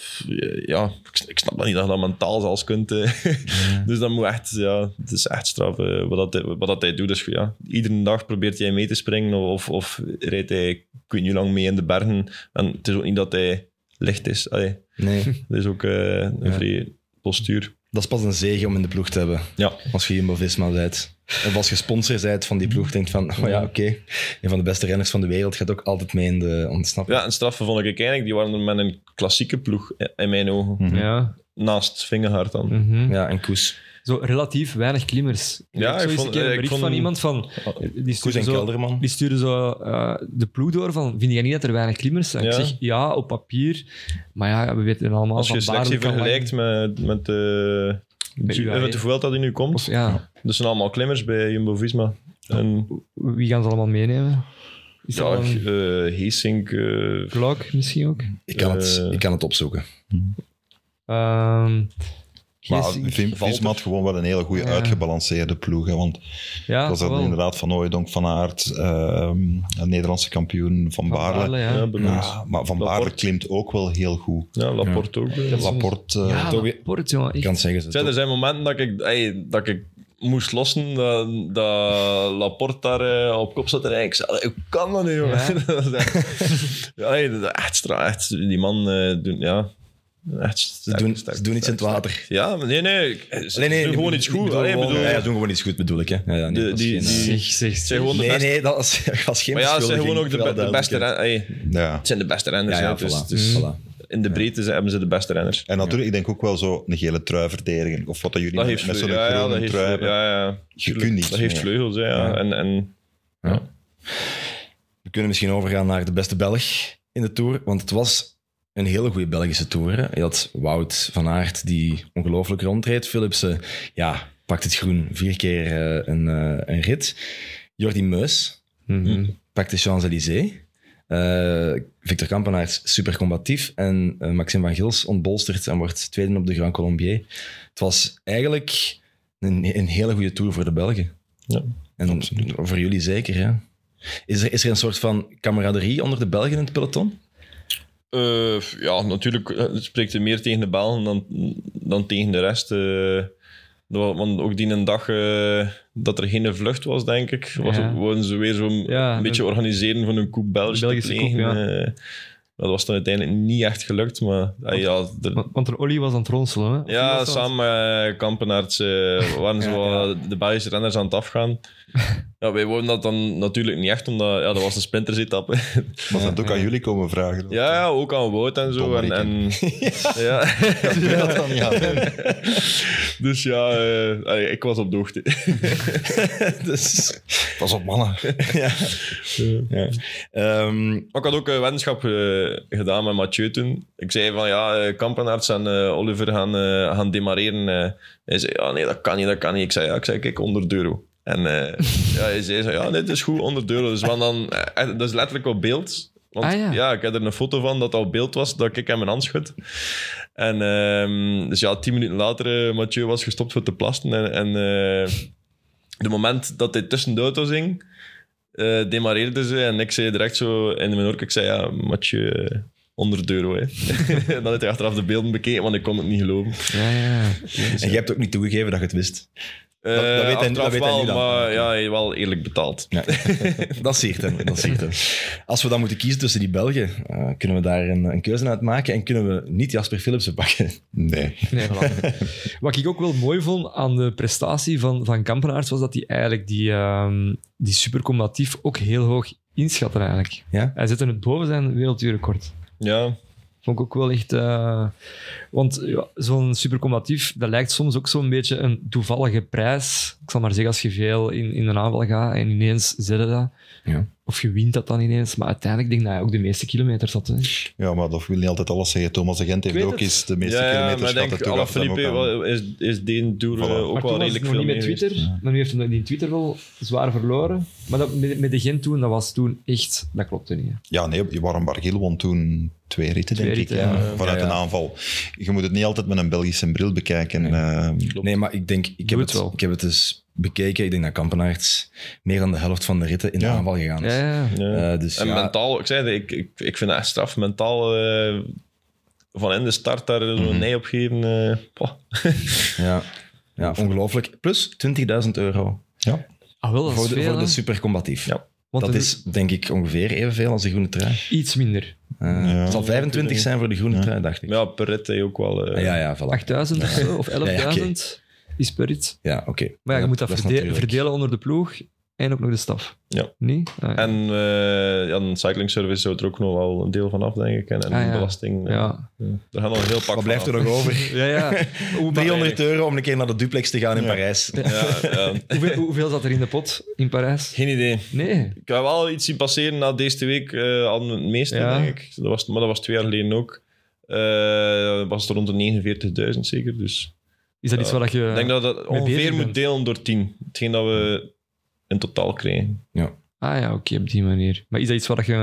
ja, ik, ik snap dat niet dat je dat mentaal zelfs kunt. eh. dus dat moet echt, ja, het is echt straf eh, wat, dat, hij- wat dat hij doet. Dus ja, iedere dag probeert hij mee te springen of, of rijdt hij, ik weet niet hoe lang mee in de bergen. En het is ook niet dat hij licht is. Allee, Nee, dat is ook een Ja. vrij postuur. Dat is pas een zegen om in de ploeg te hebben. Ja. Als je Jumbo-Visma bent. Of als je sponsor bent van die ploeg, denkt van, oh ja, oké. Een van de beste renners van de wereld gaat ook altijd mee in de ontsnapping. Ja, en straffe vond ik eigenlijk, die waren er met een klassieke ploeg, in mijn ogen. Mhm. Ja. Naast Vingegaard dan. mhm. Ja, en Koes. Zo relatief weinig klimmers. Ik Ja, ik vond- een keer een ik bericht vond- van iemand van... Die Koes stuurde en zo, Kelderman. die stuurde zo eh, de ploeg door van... Vind jij niet dat er weinig klimmers zijn? Ik Ja. zeg, ja, op papier. Maar ja, we weten allemaal Als je van selectie vergelijkt met, met, de Met UAE. met de Vuelta die nu komt, Of, ja, dat zijn allemaal klimmers bij Jumbo-Visma. En wie gaan ze allemaal meenemen? Is ja, dat een eh Heesink, eh, Glock misschien ook? Ik kan, het, Eh. ik kan het opzoeken. Maar. Vim- Visma had gewoon wel een hele goede Ja. uitgebalanceerde ploeg. Hè, want ja, het was inderdaad Van Ooydonk, Van Aert, ehm, een Nederlandse kampioen Van Van Baarle. Baarle, ja. ja. Ja, maar Van Laporte. Baarle klimt ook wel heel goed. Ja, Laporte ook. eh. Laporte, eh, Ja, Laporte, jongen. Ik kan het zeggen. Ze er zijn momenten dat ik, ey, dat ik moest lossen, dat, dat Laporte daar eh, op kop zat rijden. Ik zei, hoe kan dat nu, jongen? Ja. Dat echt, ja, ey, dat echt, die man eh doen, ja, echt Ze doen, sterk, ze doen iets in het water. sterk. Ja, nee, nee, ze Nee, nee, doen gewoon iets goed. bedoel Allee, bedoel, ja, ja, doen gewoon iets goed, bedoel ik. Hè. Ja, ja, nee, De- dat is die- geen, die- eh, Zeg, zeg, het zijn gewoon de Nee, beste, nee, dat was, was geen maar ja, het zijn gewoon ook de, be- beste renners. ja. Het zijn de beste renners. Ja, dus, voilà. dus Voilà. in de breedte hebben ze de beste renners. En natuurlijk, ik denk ook wel zo een gele trui verdedigen. Of wat dat jullie Dat met, zo'n groene dat trui hebben. ja, ja. Je kunt niets Dat heeft vleugels, ja. En We kunnen misschien overgaan naar de beste Belg in de Tour, want het was een hele goede Belgische Tour. Hè. Je had Wout van Aert, die ongelooflijk rondreed. Philipsen, ja, pakt het groen vier keer eh, een, eh, een rit. Jordi Meus Mhm. pakt de Champs-Élysées. Eh, Victor Kampenaerts, super combatief. En Maxime van Gils ontbolstert en wordt tweede op de Grand Colombier. Het was eigenlijk een, een hele goede Tour voor de Belgen. Ja, en voor jullie zeker, ja. Is er, is er een soort van camaraderie onder de Belgen in het peloton? Eh, ja, natuurlijk eh, spreekt hij meer tegen de Belgen dan, dan tegen de rest. eh. Want ook die een dag dat er geen vlucht was, denk ik, was, Ja. ze weer zo'n Ja, een beetje organiseren van een koep Belgisch te Belgische plegen. koep, ja. Dat was dan uiteindelijk niet echt gelukt, maar ah, ja, Want, want er Olly was aan het ronselen, hè? Of ja, was dat? samen met Kampenaerts eh, waren zo Ja, wat de Belgische renners aan het afgaan. Ja, wij wouden dat dan natuurlijk niet echt, omdat ja, dat was een sprintersetappe. Maar zijn het ook aan jullie komen vragen. Ja, ja, ook aan Wout en zo. En, en, ja. Dat dan niet. Dus ja, eh, allee, ik was op de hoogte. dus, Pas op, mannen. ja. ja. Ehm, ik had ook een weddenschap eh, gedaan met Mathieu toen. Ik zei van ja, eh, Kampenaerts en eh, Oliver gaan, eh, gaan demareren. eh. hij zei ja, nee, dat kan niet, dat kan niet. Ik zei ja, ik zei kijk, 100 euro. En eh, ja, hij zei zo, ja, het is goed, 100 euro. Dus we dan, eh, dat is letterlijk op beeld. Want Ah, ja. ja. ik heb er een foto van dat op beeld was, dat ik hem mijn hand schud. En ehm, dus ja, tien minuten later, eh, Mathieu was gestopt voor te plassen. En, en eh, de moment dat hij tussen de auto's hing, eh demareerde ze. En ik zei direct zo in mijn oor, ik zei ja, eh, 100 euro, hè. en dan heb je achteraf de beelden bekeken, want ik kon het niet geloven. Ja, ja. En jij hebt ook niet toegegeven dat je het wist. Eh dat weet hij- achteraf dat weet hij wel, nu dan. maar ja, hij heeft wel eerlijk betaald. Ja. dat siert hem. Dat siert hem. Als we dan moeten kiezen tussen die Belgen, eh, kunnen we daar een, een keuze uit maken en kunnen we niet Jasper Philipsen pakken. Nee. Nee, voilà. Wat ik ook wel mooi vond aan de prestatie van, van Kampenaerts was dat hij eigenlijk die, ehm, die supercombatief ook heel hoog inschatte eigenlijk. Ja? Hij zette het boven zijn wereldduurrecord. Ja, Vond ik ook wel echt... eh, want ja, zo'n supercombatief, dat lijkt soms ook zo'n beetje een toevallige prijs. Ik zal maar zeggen, als je veel in, in een aanval gaat en ineens zet je dat. Ja. Of je wint dat dan ineens. Maar uiteindelijk denk ik dat hij ook de meeste kilometers had. Hè. Ja, maar dat wil niet altijd alles zeggen. Thomas de Gent heeft ook eens de meeste ja, ja, kilometers maar ik gehad. denk, Alaphilippe ook aan. wel- is, is die Tour Voilà. eh, ook maar wel toen was het redelijk nog veel niet met Twitter. geweest. Maar nu heeft hij die Twitter wel zwaar verloren. Maar dat, met, met de Gent toen, dat was toen echt... Dat klopte niet. hè. Ja, nee, Warren Barguil won toen twee ritten, Twee denk ritten, ik. ja. ja, vanuit Ja, ja. een aanval. Je moet het niet altijd met een Belgische bril bekijken. eh, Nee, maar ik denk, ik heb het het, wel. ik heb het dus bekeken. Ik denk dat Kampenaerts meer dan de helft van de ritten in de Ja. aanval gegaan is. Ja, ja. Eh, dus En ja, mentaal, ik zei ik, ik, ik vind het echt straf. Mentaal eh, van in de start daar zo'n Mhm. nee op geven. eh, ja, ja, ongelooflijk. Plus 20.000 euro ja. Ah, wel, dat voor is de, veel, voor de hè. supercombatief. Ja. Want dat is denk ik ongeveer evenveel als de groene trui. iets minder. Ja. Het zal 25 zijn voor de groene Ja. trui, dacht ik. Ja, per rit heb je ook wel... eh, Ah, ja, ja, voilà. 8000 of zo, of 11.000 Ja, ja, oké. is per iets. Ja, oké. Maar ja, je moet dat, is verde- natuurlijk- verdelen onder de ploeg en ook nog de staf. Ja. Niet? Ah, ja. En eh ja, een cycling service zou er ook nog wel een deel van af, denk ik. En, en Ah, ja. belasting. eh, ja. Er gaan nog een heel pak Wat blijft er nog over? Ja, ja. Hoe, maar- 300 euro om een keer naar de duplex te gaan in Ja. Parijs. Ja, ja. hoeveel, hoeveel zat er in de pot in Parijs? Geen idee. Nee. Ik heb wel iets zien passeren na deze week, eh al het meeste, Ja. denk ik. Dat was, maar dat was twee jaar geleden ook. Eh was het rond de 49.000 zeker. Dus Is dat iets wat je... ik denk dat dat ongeveer moet delen door 10. Hetgeen dat we in totaal krijgen. Ah ja, oké, op die manier. Maar is dat iets waar je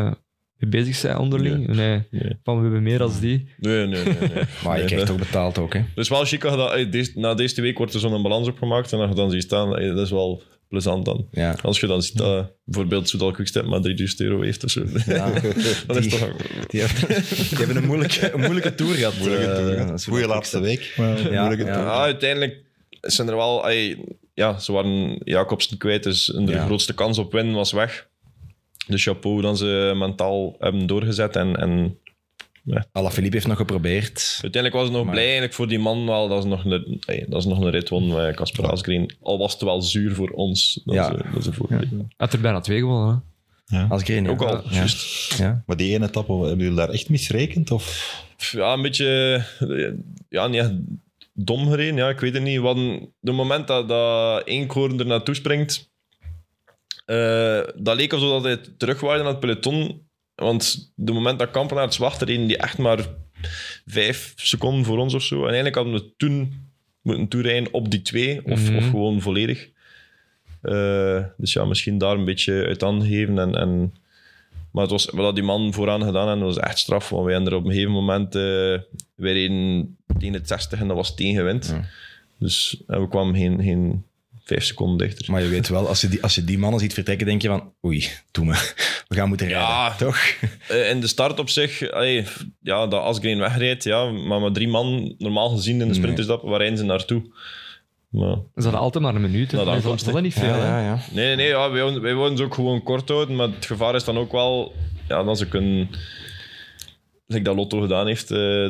mee bezig bent onderling? Nee. Nee. Van, we hebben meer als die. Nee, nee, nee. nee. Maar je Nee, krijgt dat- toch betaald ook, hè? Dus wel chic dat eh, deze, na deze week wordt er zo'n balans opgemaakt. En als je dan ziet staan, eh, dat is wel plezant dan. Ja. Als je dan ziet dat bijvoorbeeld Soudal Quickstep maar 3000 euro heeft of zo. Ja. dan is toch... Die, hebben, die hebben een moeilijke, een moeilijke tour gehad. Moeilijke eh, tour, Goeie laatste week. Ja, moeilijke ja. tour. Ja, uiteindelijk zijn er wel... ey, ja, ze waren Jacobsen kwijt, dus de Ja. grootste kans op winnen was weg. Dus chapeau dat ze mentaal hebben doorgezet. En, en Alaphilippe heeft nog geprobeerd. uiteindelijk was het nog Maar- blij eigenlijk voor die man wel dat ze nog een, ey, dat ze nog een rit won met Casper Asgreen. Al was het wel zuur voor ons dat, Ja. ze, dat ze voor Had er bijna twee gewonnen, hè? Ja. Ook al, Ja. juist. Ja. Maar die ene etappe, hebben jullie daar echt misrekend? Of? Ja, een beetje... Ja, niet echt dom gereden. Ja, ik weet het niet. Want de moment dat, dat Eekhoorn er naartoe springt... eh, dat leek alsof dat hij terugwaaide naar het peloton. Want de moment dat Kampenaerts wachtte, reden die echt maar vijf seconden voor ons of zo. En eigenlijk hadden we toen moeten toerijden op die twee. Of, Mhm. of gewoon volledig. Eh, dus ja, misschien daar een beetje uit aangegeven. En, en, maar het was, wat had die man vooraan gedaan en dat was echt straf. Want wij hebben er op een gegeven moment... eh wij reden tegen het 60 en dat was tegen wind. Ja. Dus en we kwamen geen, geen vijf seconden dichter. Maar je weet wel, als je, die, als je die mannen ziet vertrekken, denk je van... Oei, doe me. We gaan moeten rijden. Ja. Toch? Eh, in de start op zich, allee, ja, dat Asgreen wegrijdt, ja, maar met drie man, normaal gezien in de sprint Nee. is dat, waar rijden ze naartoe? Maar, Ze hadden altijd maar een minuut. hè. Nou, de Dat is- dat is niet veel, hè? ja, ja. nee, nee, nee ja, wij, wij wilden ze ook gewoon kort houden, maar het gevaar is dan ook wel ja, dat ze kunnen, like dat Lotto gedaan heeft, eh,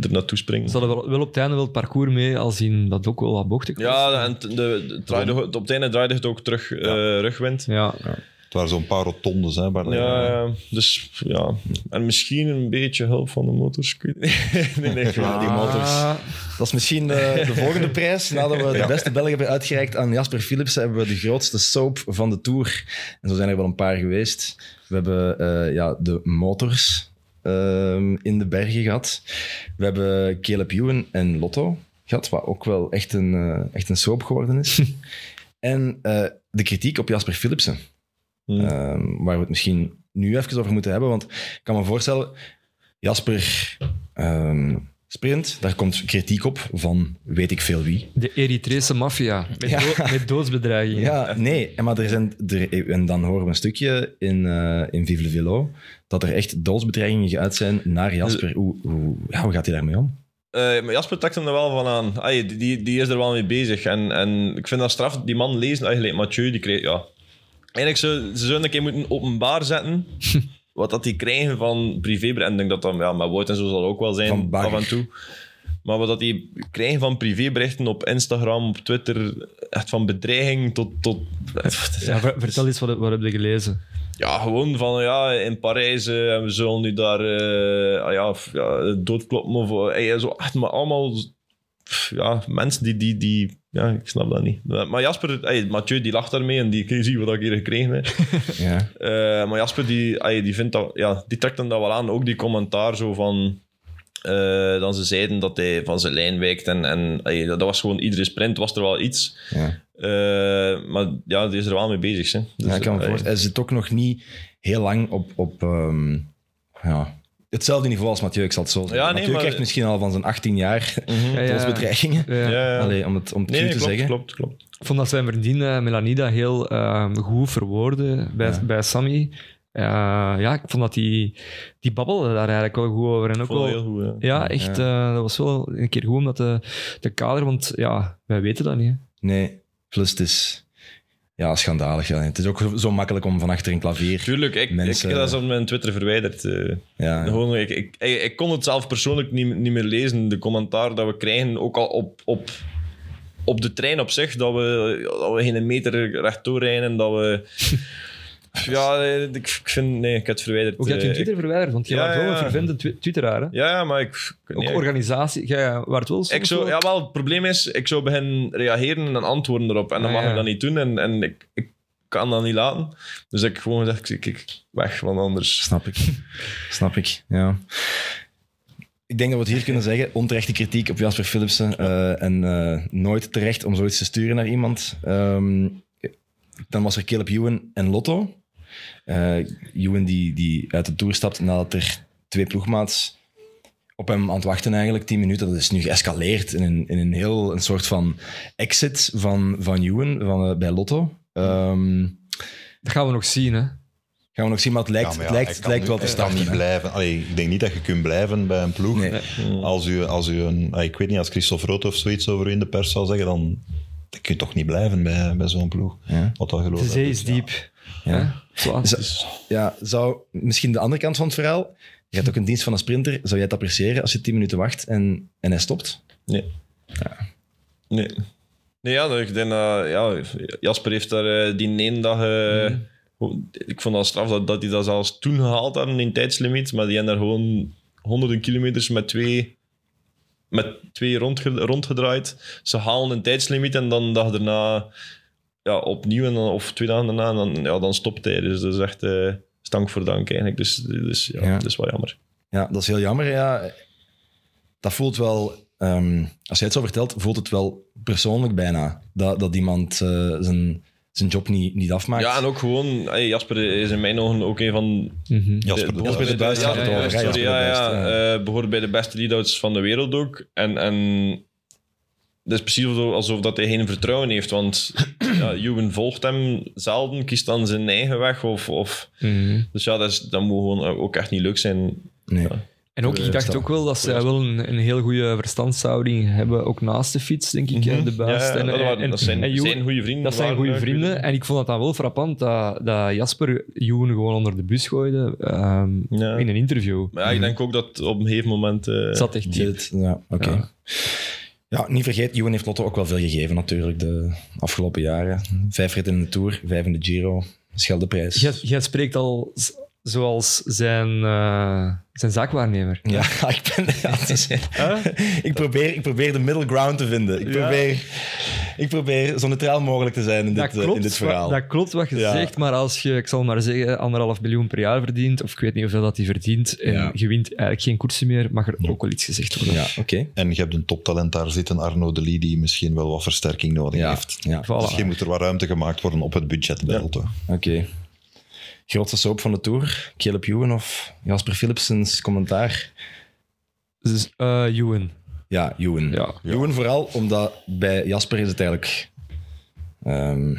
er naartoe springen. Ze hadden wel, wel op het einde wel het parcours mee, al zien dat ook wel wat bochtig was. Ja, en de, draaide, op het einde draaide het ook terug eh, rugwind. Ja. Het waren zo'n paar rotondes. Hè, waar Ja, ja, dus ja. En misschien een beetje hulp van de motors. ik nee, nee, Ja, die motors. Ah, Dat is misschien de, de volgende prijs. Nadat we de beste Belg hebben uitgereikt aan Jasper Philips, hebben we de grootste soap van de Tour. En zo zijn er wel een paar geweest. We hebben eh, ja, de motors ehm, in de bergen gehad. We hebben Caleb Ewan en Lotto gehad, wat ook wel echt een, eh, echt een soap geworden is. en eh, de kritiek op Jasper Philipsen. Hmm. Ehm, waar we het misschien nu even over moeten hebben. Want ik kan me voorstellen, Jasper ehm, Sprint, daar komt kritiek op van weet ik veel wie. De Eritrese maffia. Met, Ja. do- met doodsbedreigingen. Ja, nee, maar er zijn, er, en dan horen we een stukje in, eh in Vive le Velo dat er echt doodsbedreigingen geuit zijn naar Jasper. Hoe, hoe, ja, hoe gaat hij daarmee om? Eh, maar Jasper trekt hem er wel van aan. Ay, die- die, is er wel mee bezig. En, en ik vind dat straf. Die man lezen eigenlijk. Mathieu, die kreeg... Ja. Eigenlijk zou, ze zouden een keer moeten openbaar zetten. wat dat die krijgen van privéberichten. En ik denk dat dat ja, met Wout en zo zal ook wel zijn. Af en toe. Maar wat dat die krijgen van privéberichten op Instagram, op Twitter. Echt van bedreiging tot... tot Ja, ver- vertel eens, wat, wat heb je gelezen? ja, gewoon van ja, in Parijs eh, en we zullen nu daar eh, ah, ja, ja, doodkloppen of eh, zo echt maar allemaal ja, mensen die, die, die ja, ik snap dat niet. Maar Jasper, hey, Mathieu die lacht daarmee en die kun je zien wat ik hier gekregen heb. Ja. Eh, maar Jasper die, ay, die vindt dat, ja, die trekt hem dat wel aan. Ook die commentaar zo van eh, dan ze zeiden dat hij van zijn lijn wijkt en, en dat was gewoon iedere sprint was er wel iets. Ja. Eh, maar ja, die is er wel mee bezig. Hè. Dus, ja, ik kan me ay, voorstellen. Hij zit ook nog niet heel lang op, op ehm, ja, hetzelfde niveau als Mathieu, ik zal het zo zeggen. Ja, nee, Mathieu maar- krijgt misschien al van zijn 18 jaar Ja, ja. doodsbedreigingen. Ja. ja, ja. Allee, om het, om het Nee, cru nee, te klopt, zeggen. klopt, klopt. Ik vond dat zijn vriendin eh, Melanida heel ehm, goed verwoordde bij, Ja. bij Sammy. Eh, ja, ik vond dat die, die babbelde daar eigenlijk wel goed over. En ook Ik vond wel, heel goed. Ja. ja, echt, eh, dat was wel een keer goed om dat te, te kaderen, want ja, wij weten dat niet. hè. Nee, plus het is ja, schandalig. Ja. Het is ook zo makkelijk om van achter een klavier... Tuurlijk, ik, Mensen- ik heb dat op mijn Twitter verwijderd. eh. Ja, Gewoon, ik, ik, ik, ik kon het zelf persoonlijk niet, niet meer lezen, de commentaar dat we krijgen, ook al op, op, op de trein op zich, dat we, dat we geen meter rechtdoor rijden en dat we... ja, ik, ik vind... Nee, ik heb het verwijderd. Ook je hebt je Eh, Twitter verwijderd, want je ja, was wel ja. een vervente twi- twitteraar. Hè? ja, ja, maar ik... Ook organisatie. Jij waart wel ik zou, ja, wel, het probleem is, ik zou beginnen reageren en antwoorden erop. En dan Ah, mag ja. ik dat niet doen en, en ik, ik kan dat niet laten. Dus ik heb gewoon gezegd, ik, ik, weg, want anders... Snap ik. Snap ik, ja. Ik denk dat we het hier kunnen zeggen. Onterechte kritiek op Jasper Philipsen. eh, en eh, nooit terecht om zoiets te sturen naar iemand. Ehm, dan was er Caleb Ewan en Lotto. Eh Ewan die, die uit de Tour stapt nadat er twee ploegmaats op hem aan het wachten eigenlijk, tien minuten. Dat is nu geëscaleerd in een, in een heel een soort van exit van, van Ewan van, eh, bij Lotto. Ehm, Dat gaan we nog zien, hè. gaan we nog zien, maar het lijkt, Ja, maar het ja, lijkt, het lijkt nu- wel te starten. niet blijven. Allee, ik denk niet dat je kunt blijven bij een ploeg. Nee. Als u, als u een, ah, ik weet niet, als Christophe Rood of zoiets over u in de pers zou zeggen, dan, dan kun je toch niet blijven bij, bij zo'n ploeg. Ja. Wat dat geloof De zee is ja. diep. Ja. Hè? Zo- ja, zou misschien de andere kant van het verhaal. Je hebt ook een dienst van een sprinter. Zou jij het appreciëren als je 10 minuten wacht en, en hij stopt? Nee. Nee. Nee, ja, ik denk dat ja, Jasper heeft daar eh, die ene dag... eh, ho- Ik vond dat straf dat, dat hij dat zelfs toen gehaald hadden in tijdslimiet, maar die hebben daar gewoon honderden kilometers met twee, met twee rondge- rondgedraaid. Ze halen een tijdslimiet en dan dag daarna ja, opnieuw, en dan, of twee dagen daarna, dan, ja, dan stopt hij. Dus dat is echt eh, stank voor dank eigenlijk. Dus, dus ja, Ja. dat is wel jammer. Ja, dat is heel jammer. Ja. Dat voelt wel... ehm, als jij het zo vertelt, voelt het wel persoonlijk bijna. Dat, dat iemand eh, zijn, zijn job niet, niet afmaakt. Ja, en ook gewoon, hey, Jasper is in mijn ogen ook een van Mhm. Jasper de Jasper de ja, gaat het ja, sorry, de ja, Buis, ja, ja. eh, behoort bij de beste lead-outs van de wereld ook. En, en het is precies alsof, dat hij geen vertrouwen heeft, want ja, Ewan volgt hem zelden, kiest dan zijn eigen weg. Of, of, Mhm. dus ja, dat, is, dat moet gewoon ook echt niet leuk zijn. Nee. En ook, ik dacht ook wel dat zij wel een, een heel goede verstandshouding hebben, ook naast de fiets, denk ik, hè, de Mhm. Ja, ja, en, dat, waren- en- dat zijn, en Ewan- zijn goede vrienden. Dat zijn goede vrienden. En ik vond het dan wel frappant dat, dat Jasper Ewan gewoon onder de bus gooide ehm, Ja. in een interview. Maar ja, ik denk ook dat op een gegeven moment... eh, Het zat echt diep. Dit, ja, oké. Ja. Ja. niet vergeet, Ewan heeft Lotto ook wel veel gegeven natuurlijk de afgelopen jaren. Vijf ritten in de Tour, vijf in de Giro, Scheldeprijs. Jij, jij spreekt al zoals zijn, eh, zijn zaakwaarnemer. Ja, ik ben... Ja, ik, probeer, ik probeer de middle ground te vinden. Ik Ja. probeer, ik probeer zo neutraal mogelijk te zijn in dit, eh, in dit verhaal. wa- dat klopt wat je Ja. zegt, maar als je, ik zal maar zeggen, anderhalf miljoen per jaar verdient, of ik weet niet hoeveel dat hij verdient, en Ja. je wint eigenlijk geen koersen meer, mag er ook wel iets gezegd worden. Ja, oké. En je hebt een toptalent daar zitten, Arno de Lee, die misschien wel wat versterking nodig Ja, heeft. ja. Voilà. Misschien moet er wat ruimte gemaakt worden op het budget bij. Lotto. Grootste soap van de Tour, Caleb Ewan of Jasper Philipsens commentaar. Dus, eh, Ewan. Ja, Ewan. Ja. Ewan vooral omdat bij Jasper is het eigenlijk ehm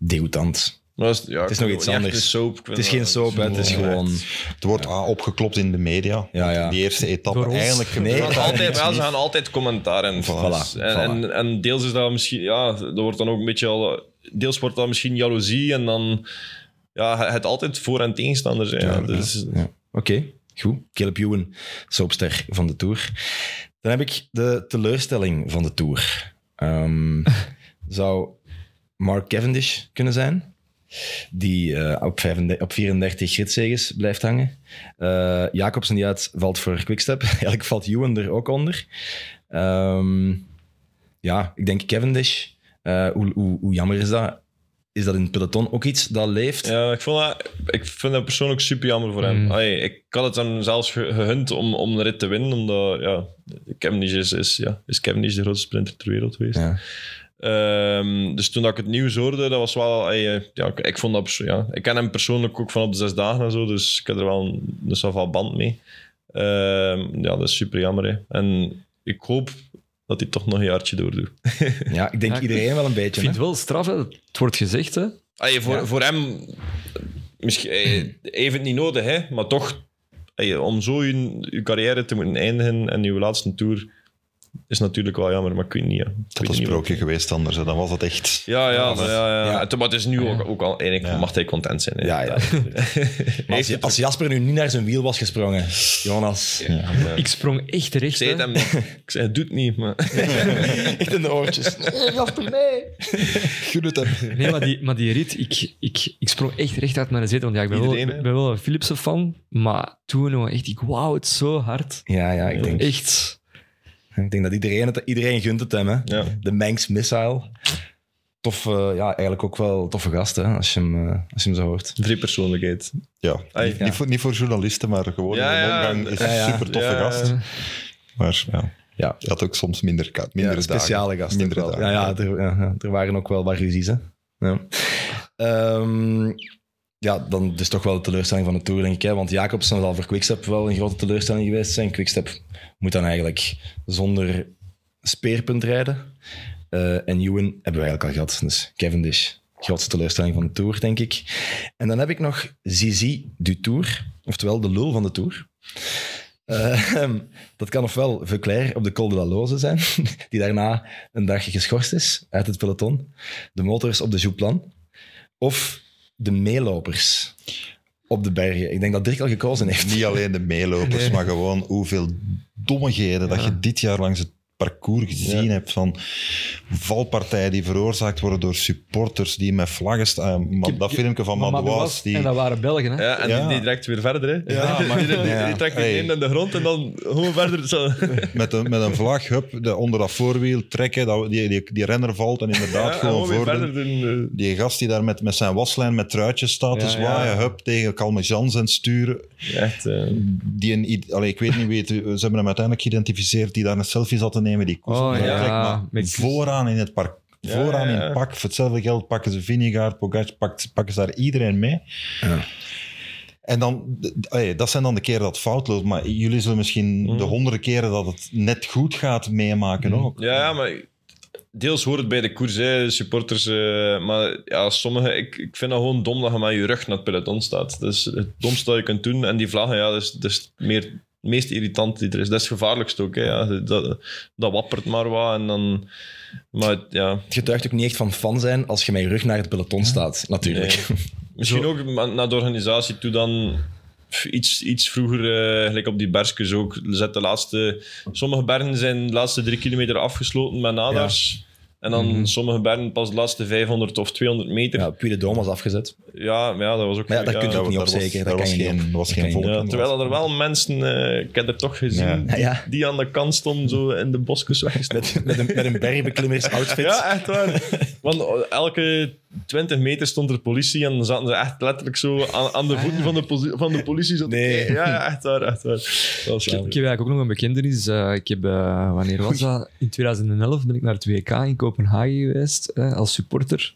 degoutant. Is, ja, Het is nog iets anders. Soap, Het is geen soap, het is gewoon... Het wordt ah, opgeklopt in de media. Ja, ja. Die eerste etappe eigenlijk Nee, altijd, ze gaan altijd commentaar in. Voilà, en, voilà. En, en deels is dat misschien, ja, dat wordt dan ook een beetje al, deels wordt dat misschien jaloezie en dan, ja, het altijd voor- en tegenstander zijn. Ja, dus, Ja. Oké, goed. Caleb Ewan, soapster van de Tour. Dan heb ik de teleurstelling van de Tour. Ehm, zou Mark Cavendish kunnen zijn, die eh, op, 35, op 34 ritzeges blijft hangen. Eh Jacobsen die uitvalt voor Quickstep. Eigenlijk valt Ewan er ook onder. Ehm, ja, ik denk Cavendish. Eh, hoe, hoe, hoe jammer is dat? Is dat in het peloton ook iets dat leeft? ja, ik, vond dat, ik vind dat persoonlijk super jammer voor hem. Mm. Allee, ik had het hem zelfs ge- gegund om, om de rit te winnen, omdat ja, Cavendish is, is, ja, is Cavendish de grootste sprinter ter wereld geweest. Ja. Ehm, dus toen dat ik het nieuws hoorde, dat was wel... eh, ja, ik, ik vond dat... Ja, ik ken hem persoonlijk ook van op de zes dagen en zo, dus ik heb er wel een, soort van band mee. Ehm, ja, dat is super jammer. Hè. En ik hoop dat hij toch nog een jaartje doordoet. ja, ik denk Ja, iedereen wel een Ik beetje. vind hè? het wel straf, hè. het wordt gezegd. Hè. Voor, Ja. voor hem... Misschien, heeft het niet nodig, hè, maar toch... om zo je, je carrière te moeten eindigen en je laatste tour is natuurlijk wel jammer, maar ik weet niet. Ja. Ik Dat was een sprookje geweest anders. hè. Dan was het echt... Ja, ja, ja, ja. ja. Het- Maar het is nu ook, ook al... Eigenlijk Ja. mag hij content zijn. hè. Ja, ja. Als, als Jasper nu niet naar zijn wiel was gesprongen, Jonas, Ik sprong echt Ik recht. zei hem niet. Ik zei, het doet niet, maar... echt in de oortjes. Nee, Jasper, nee. Gun het hem. Nee, maar die, maar die rit, ik, ik, ik sprong echt recht uit mijn zetel. Want ja, ik ben, wel, Iedereen, hè? ben wel een Philipsen-fan, maar toen echt, ik wou het zo hard. Ja, ja, ik denk, Echt. Ik denk dat iedereen, het, iedereen gunt het hem. Hè. Ja. De Manx Missile. Tof, eh, ja, eigenlijk ook wel toffe gast, hè, als, je hem, eh, als je hem zo hoort. Vrij persoonlijkheid. Ja, Ay, niet, ja. Niet, voor, niet voor journalisten, maar gewoon Ja, in de ja. omgang is een super toffe gast. Maar ja, Ja, je had ook soms minder, ja minder speciale dagen. gast. ook Mindere wel. dagen. Ja, ja, er, ja, ja, er waren ook wel wat ruzies. Hè. Ja. Ehm, ja, dan dus toch wel de teleurstelling van de Tour, denk ik. Hè? Want Jacobsen zal voor Quickstep wel een grote teleurstelling geweest zijn. Quickstep moet dan eigenlijk zonder speerpunt rijden. Eh, en Ewan hebben we eigenlijk al gehad. Dus Cavendish, grootste teleurstelling van de Tour, denk ik. En dan heb ik nog Zizi du Tour, oftewel de lul van de Tour. Eh, dat kan ofwel Veuclair op de Col de la Loze zijn, die daarna een dag geschorst is uit het peloton. De motors op de Jouplan. Of de meelopers op de bergen. Ik denk dat Dirk al gekozen heeft. Niet alleen de meelopers, Nee. maar gewoon hoeveel dommigheden dat Ja. je dit jaar langs het parcours gezien hebt van valpartijen die veroorzaakt worden door supporters die met vlaggen staan. Ma- dat filmpje van Madouas, die... En dat waren Belgen, hè? Ja, en Ja. Die, die direct weer verder, hè. Ja, maar- die, die, Ja. trekt Hey. die in aan de grond en dan gewoon verder. Zo. met, een, met een vlag, hup, de, onder dat voorwiel trekken, dat, die, die, die renner valt en inderdaad Ja, gewoon weer voor de- verder doen. eh. Die gast die daar met, met zijn waslijn met truitjes staat te Ja, zwaaien, ja. hup, tegen Calme Jans en sturen. Echt, eh, Die een, allee, ik weet niet wie het, ze hebben hem uiteindelijk geïdentificeerd, die daar een selfie zat te nemen, die koers Oh, ja. trek, maar Met- vooraan in het park. Ja, Vooraan ja, in het pak. Voor hetzelfde geld pakken ze Vinegaard, Pogacar, pakt- pakken ze daar iedereen mee. Ja. En dan, dat zijn dan de keren dat het fout loopt. Maar jullie zullen misschien Mhm. de honderden keren dat het net goed gaat meemaken Mhm. ook. Ja, ja, maar deels hoort het bij de koers, hè, de supporters. eh, maar ja, sommige, ik, ik vind dat gewoon dom dat je met je rug naar het peloton staat. Dat is het domste dat je kunt doen. En die vlaggen, ja, dat is, dat is meer, het meest irritant die er is. Dat is het gevaarlijkste ook. Hè, ja. dat, dat wappert maar wat en dan... Maar ja, Het getuigt ook niet echt van fan zijn als je met je rug naar het peloton staat, natuurlijk. Misschien ook naar de organisatie toe dan iets, iets vroeger, eh, gelijk op die bergjes ook. Zet de laatste, sommige bergen zijn de laatste drie kilometer afgesloten met nadars. En dan Mhm. sommige bergen pas de laatste 500 of 200 meter. Ja, Ja, Puy de Dôme was afgezet. ja, maar ja dat was ook... Maar ja, daar kun je ook niet op zeker. Dat was kan je geen, niet op. was Dat geen volk. ja, terwijl er wel mensen, eh, ik heb er toch gezien, Ja. Die, Ja. die aan de kant stonden, zo in de bosjes. Met, met een, met een bergbeklimmersoutfit. Ja, echt waar. Want elke 20 meter stond er politie en dan zaten ze echt letterlijk zo aan, aan de voeten van de, van de politie. Zo Nee. Ja, echt waar, echt waar. Ik heb, ik heb eigenlijk ook nog een bekentenis. Eh, ik heb, eh, wanneer was dat? In 2011 ben ik naar het WK in Kopenhagen geweest eh, als supporter.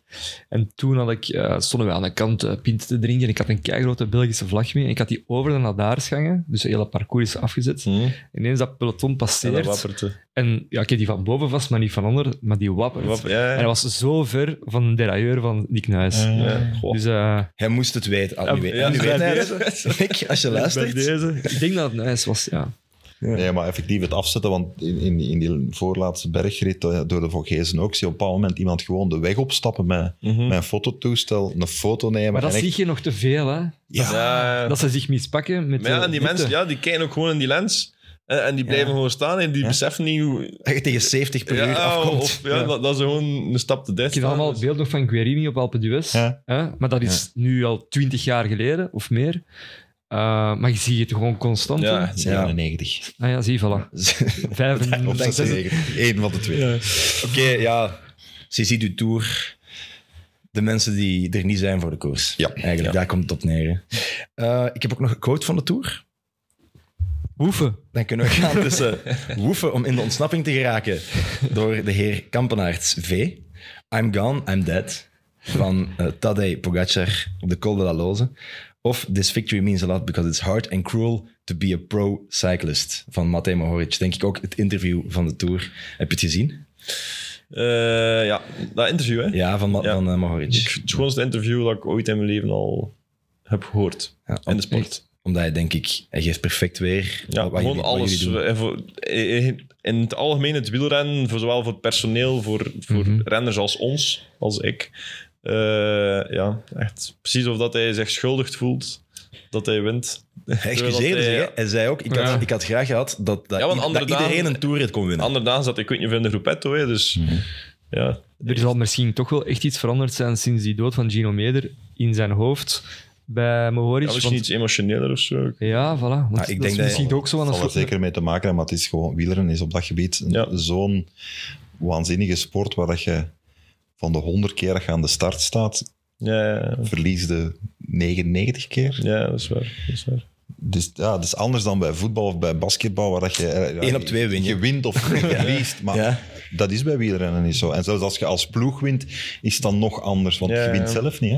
En toen had ik, stonden we aan de kant eh, pint te drinken. En ik had een keigrote Belgische vlag mee. En ik had die over de Nadaars gangen. Dus het hele parcours is afgezet. Hm. Ineens dat peloton dat passeert. En ja, ik heb die van boven vast, maar niet van onder. Maar die wappert. Ja, En hij was zo ver van de derailleur van Nick Nuis. Ja. Dus eh, Hij moest het weten. Ah, nu weet, Ja, nu weet bij hij deze. het. Nick, als je luistert. deze, ik denk dat het Nuis was, ja. Nee, maar effectief het afzetten, want in, in, in die voorlaatste bergrit eh, door de Vogezen ook, zie je op een bepaald moment iemand gewoon de weg opstappen met, Mhm. met een fototoestel, een foto nemen. Maar dat en zie je nog te veel, hè. ja, Ja, Dat ze zich mispakken met Maar ja, de en die mensen ja, die kijken ook gewoon in die lens. En, en die blijven gewoon staan en die Ja. beseffen niet hoe... Dat je tegen 70 per uur Ja, afkomt. of ja, Ja. Dat, dat ze gewoon een stap te dicht Ik heb allemaal het Dus- beeld nog van Guerini op Alpe d'Huez. Ja. hè? Maar dat is nu al twintig jaar geleden of meer. Uh, maar je ziet het gewoon constant. Ja, hè? echt. 97. Ah ja, zie, voilà. Vijf en Of zes- 96. Eén van de twee. Oké, ja. Ze ziet uw tour. De mensen die er niet zijn voor de koers. Ja. Eigenlijk, daar komt het op neer. Eh, ik heb ook nog een quote van de tour. Hoeven. Dan kunnen we gaan tussen woefen om in de ontsnapping te geraken door de heer Kampenaerts V. I'm gone, I'm dead. Van eh Tadej Pogacar op de Col de la Loze. Of This victory means a lot because it's hard and cruel to be a pro cyclist. Van Matej Mohoric. Denk ik ook het interview van de Tour. Heb je het gezien? Eh, ja, dat interview, hè. Ja, van, Ma- Ja. van eh, Mohoric. Het schoonste interview dat ik ooit in mijn leven al heb gehoord. Ja, in de sport. Omdat hij, denk ik, hij geeft perfect weer Ja, wat gewoon wat alles. jullie doen. En voor, in het algemeen het wielrennen, voor zowel voor het personeel, voor, voor Mhm. renners als ons, als ik. Eh, ja, echt precies of dat hij zich schuldig voelt dat hij wint. Hij excuseerde zich. Hij zei ook, ik had, Ja. ik had graag gehad dat, dat, Ja, want i- andere dat iedereen dagen- een Tourrit kon winnen. Andere dagen zat ik weet niet of in de groepetto, hè, dus ja. Er zal misschien toch wel echt iets veranderd zijn sinds die dood van Gino Meder in zijn hoofd bij Mohoric. ja misschien want- iets emotioneler of zo. Ja, voilà. Want ik dat denk is dat- misschien ook zo aan een er soort... zeker mee te maken hebben, maar het is gewoon, wielrennen is op dat gebied Ja. zo'n waanzinnige sport waar dat je van de 100 keer dat je aan de start staat, Ja, ja, verlies de 99 keer. ja, dat is waar. Dat is waar. Dus ja, dat is anders dan bij voetbal of bij basketbal, waar dat je... eh, ja, Eén op twee win je. Je wint of je verliest, maar Ja. dat is bij wielrennen niet zo. En zelfs als je als ploeg wint, is het dan nog anders, want Ja, je wint ja. zelf niet.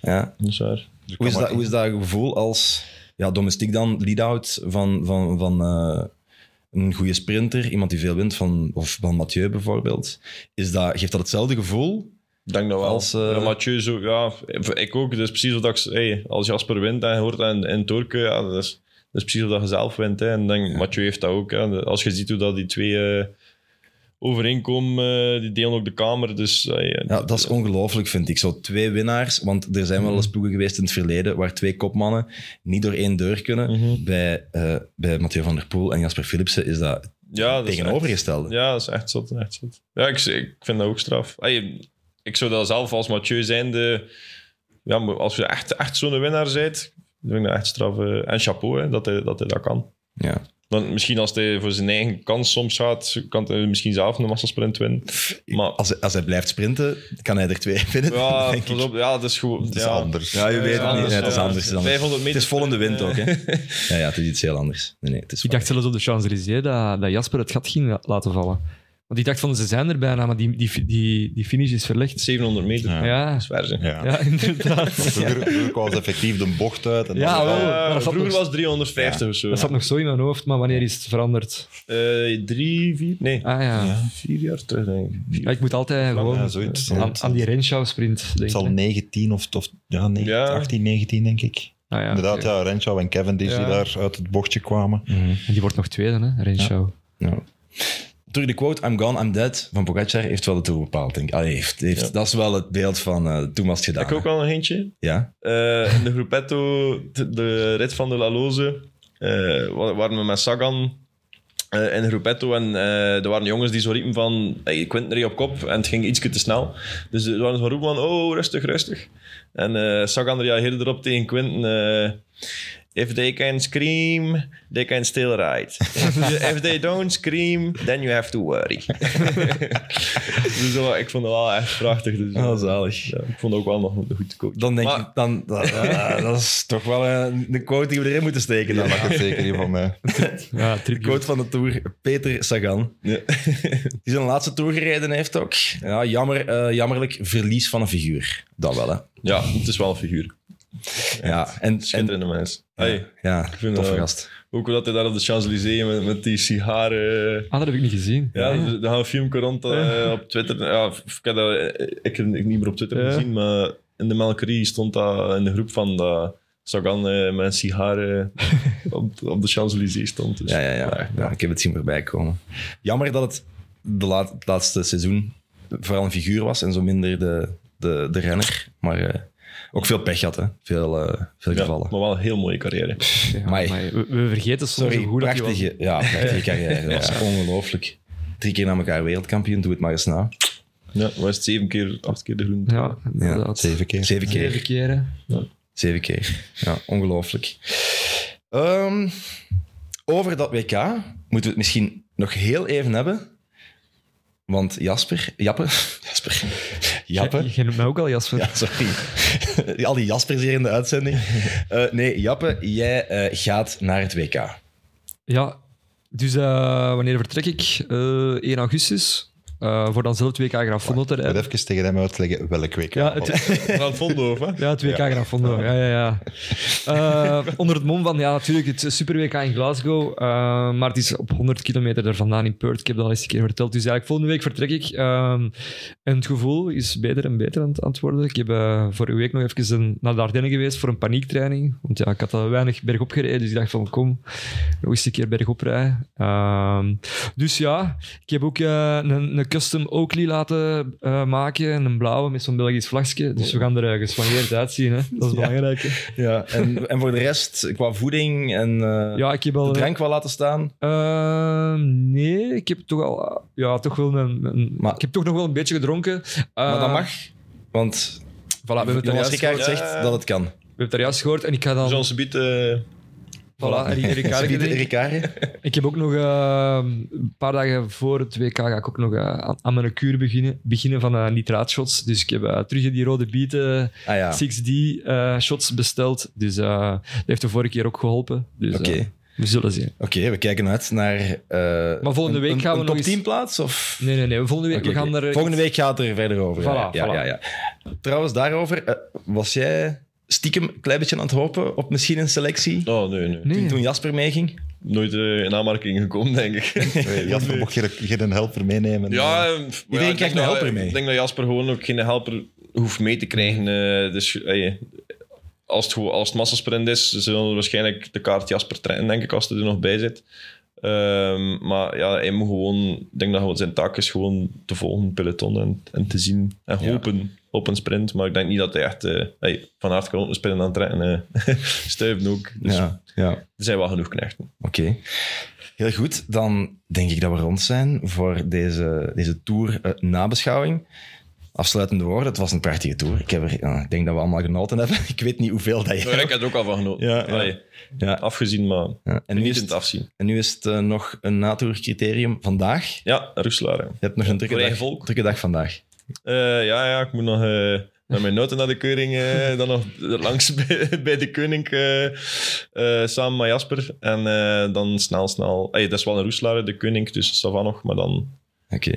Hè? Ja. Dat is waar. Dus Hoe, is dat, maar- hoe is dat gevoel als ja, domestiek dan, lead-out van, van, van eh, een goede sprinter, iemand die veel wint, van, of van Mathieu bijvoorbeeld? Is dat, geeft dat hetzelfde gevoel? Ik denk dat wel. Als, eh, ja, Mathieu zo, ja, ik ook. Dus precies wat ik zei. Hey, als Jasper wint en je hoort dat in, ja, dat, is, dat is precies wat je zelf wint. Hè. En denk, Mathieu heeft dat ook. Hè. Als je ziet hoe dat die twee eh, overeenkomen, eh, die delen ook de kamer. Dus, eh, Ja, dat is ongelooflijk, vind ik. Zo twee winnaars, want er zijn wel eens ploegen geweest in het verleden waar twee kopmannen niet door één deur kunnen. Mhm. Bij, eh, bij Mathieu van der Poel en Jasper Philipsen is dat ja, dat tegenovergestelde. echt- ja, dat is echt zot. Echt zot. Ja, ik, ik vind dat ook straf. Ik zou dat zelf als Mathieu zijnde... Ja, als je echt, echt zo'n winnaar bent, dan vind ik dat echt straf. En chapeau, hè, dat, hij, dat hij dat kan. Ja. Dan, misschien als hij voor zijn eigen kans soms gaat, kan hij misschien zelf een massasprint winnen. Maar Als, hij, als hij blijft sprinten, kan hij er twee winnen, ja, denk ik. pas op, ja, dat is gewoon... Het is ja. anders. Ja, je weet het niet. Het is ja. anders. Het is, anders. 500 meter Het is vol in de wind ook, hè? Ja, ja, het is iets heel anders. Nee, nee, het is Ik dacht zelfs op de Champs-Élysées dat, dat Jasper het gat ging la- laten vallen. Want ik dacht van, ze zijn er bijna, maar die, die, die, die finish is verlegd. 700 meter. Ja. Ja, zeg. Ja. ja inderdaad. Vroeger, vroeger kwam het effectief de bocht uit. En Ja, dan wel. Eh, maar dat zat vroeger nog- was het 350 of zo. Dat zat nog zo in mijn hoofd, maar wanneer is het veranderd? Eh, drie, vier... Nee, Ah ja. vier jaar terug, denk ik. Vier. Ja, ik moet altijd gewoon Ja, zoiets. aan, aan die Renshaw sprint Het denken. zal 19 of, of ja, 19, Ja. 18, 19 denk ik. Ah, ja, Inderdaad, ja, Renshaw en Cavendish Ja. die daar uit het bochtje kwamen. En die wordt nog tweede, hè, Renshaw. Ja. Terug de quote, I'm gone, I'm dead, van Pogacar heeft wel de Tour bepaald, denk ik. Allee, heeft, heeft, Ja. Dat is wel het beeld van uh, toen was het gedaan. Heb ik ook al nog eentje? Ja? Eh, in de Gruppetto, de, de rit van de La Loze, eh, wa- waren we met Sagan eh, in de Gruppetto en eh, er waren jongens die zo riepen van hey, Quinten reed op kop en het ging ietsje te snel. Dus er waren zo roepen van oh, rustig, rustig. En eh, Sagan reageerde erop tegen Quinten. Eh, If they can scream, they can still ride. If they don't scream, then you have to worry. dus ik vond het wel echt prachtig. Dus, Oh, zalig. ja, ik vond het ook wel nog een goede coach. Dan denk Maar- ik, dan, dat, eh, dat is toch wel een, een quote die we erin moeten steken. Dan. Dat is zeker hier van mij. Ja, De quote van de Tour, Peter Sagan. Ja. Die zijn laatste Tour gereden heeft ook. Ja, jammer, eh, jammerlijk verlies van een figuur. Dat wel, hè. ja, het is wel een figuur. Ja, en, en Schitterende mens. Hey, ja, vind toffe dat- gast. ook dat hij daar op de Champs-Élysées met, met die sigaren... Ah, dat heb ik niet gezien. Ja, er gaan een filmpje rond eh, op Twitter. Ja, ik heb dat eh, ik heb het niet meer op Twitter Ja. gezien, maar in de Melkerie stond dat in de groep van dat Sagan eh, met een sigaren op, op de Champs-Élysées stond. Dus, Ja, ja, ja, ja. Ik heb het zien voorbij komen. Jammer dat het de laat- het laatste seizoen vooral een figuur was en zo minder de, de, de renner. Maar eh, ook veel pech had, hè. Veel, eh, veel Ja, gevallen. maar wel een heel mooie carrière. Ja, maar we, we vergeten soms Sorry, hoe goed dat prachtige, ja, prachtige carrière. Dat was ongelooflijk. Drie keer na elkaar wereldkampioen, doe het maar eens na. Ja, was het zeven keer, acht keer de groen. Ja, Ja, inderdaad. Zeven keer. Zeven keer. Zeven keren. Zeven keer. Ja, ongelooflijk. Ehm, over dat WK moeten we het misschien nog heel even hebben. Want Jasper... Jappe? Jasper. Jappe? Je, je noemt mij ook al Jasper. Ja, sorry. Al die Jaspers hier in de uitzending. Eh, nee, Jappe, jij eh, gaat naar het WK. Ja, dus eh, wanneer vertrek ik? Eh 1 augustus. Eh, voor dan zelf 2K Graf Fondo te Ik rijden. even tegen hem uitleggen welk week. Ja, het, hè? ja, 2K Graf Fondo. Ja, ja, ja. Eh, onder het mom van, ja, natuurlijk, het Super WK in Glasgow. eh, maar het is op 100 kilometer er vandaan in Perth. Ik heb dat al eens een keer verteld. Dus eigenlijk volgende week vertrek ik. ehm, en het gevoel is beter en beter aan het, aan het worden. Ik heb vorige week nog even een, naar de Ardennen geweest voor een paniektraining. Want ja, ik had al weinig bergop gereden. Dus ik dacht van, kom, nog eens een keer bergop rijden. Ehm, dus ja, ik heb ook eh, een, een custom Oakley laten eh, maken. En een blauwe met zo'n Belgisch vlagje. Dus we gaan er uh, gespanjeerd uitzien. Hè. Dat is belangrijk. Ja, en, en voor de rest, qua voeding en eh, Ja, ik heb al... de drank wel laten staan. Ehm, nee, ik heb toch al... Ja, toch wel een... een- Maar- ik heb toch nog wel een beetje gedronken. maar dat mag, want Voilà, we hebben het er juist zegt dat het kan. We hebben het er juist gehoord en ik ga dan... Dus onze biet... Voilà, en. Ricard. Ik heb ook nog eh, een paar dagen voor het WK ga ik ook nog eh, aan, aan mijn kuur beginnen, beginnen van uh, nitraatshots. Dus ik heb eh, terug die rode bieten Ah ja, 6D-shots besteld. Dus dat heeft de vorige keer ook geholpen. Dus, oké. eh, we zullen zien. Oké, we kijken uit naar... eh, Maar volgende week een, gaan we een nog top eens- 10 plaats? Of... Nee, nee, nee. Volgende week Oké, we gaan er... Volgende week gaat het er verder over. Voilà, ja, voilà. Ja, ja. Trouwens, daarover, was jij stiekem een klein beetje aan het hopen op misschien een selectie? Oh, nee, nee. Nee. Toen, toen Jasper meeging? Nooit eh, in aanmerking gekomen, denk ik. Nee, Jasper mocht geen, geen helper meenemen. Ja, eh, Iedereen ja, krijgt denk een dat- helper mee. Ik denk dat Jasper gewoon ook geen helper hoeft mee te krijgen. eh, dus als, het, als het massasprint is, zullen we waarschijnlijk de kaart Jasper trekken, denk ik, als hij er nog bij zit. Ehm, maar ja, hij moet gewoon... Ik denk dat zijn taak is gewoon te volgen, peloton en, en te zien en Ja. hopen op een sprint. Maar ik denk niet dat hij echt... eh hey, van aard kan een sprint aan het eh stuiven ook. Dus Ja, ja. er zijn wel genoeg knechten. Oké. Heel goed, dan denk ik dat we rond zijn voor deze, deze tour eh, nabeschouwing. Afsluitende woorden, het was een prachtige tour. Ik, heb er, ja, ik denk dat we allemaal genoten hebben. Ik weet niet hoeveel dat je... Maar ik heb er ook al van genoten. Ja, ja. Allee, Ja, afgezien, maar ja. En, nu is het afzien. en nu is het eh, nog een natour-criterium vandaag. Ja, Roeselaar. hè. Je hebt nog een drukke dag, eigen volk. drukke dag vandaag. Eh, ja, ja, ik moet nog eh, met mijn noten naar de keuring. eh, dan nog langs bij, bij de koning eh, eh, samen met Jasper. En eh, dan snel, snel. Ey, dat is wel een Roeselaar, de koning, dus va nog. Maar dan Oké. ja,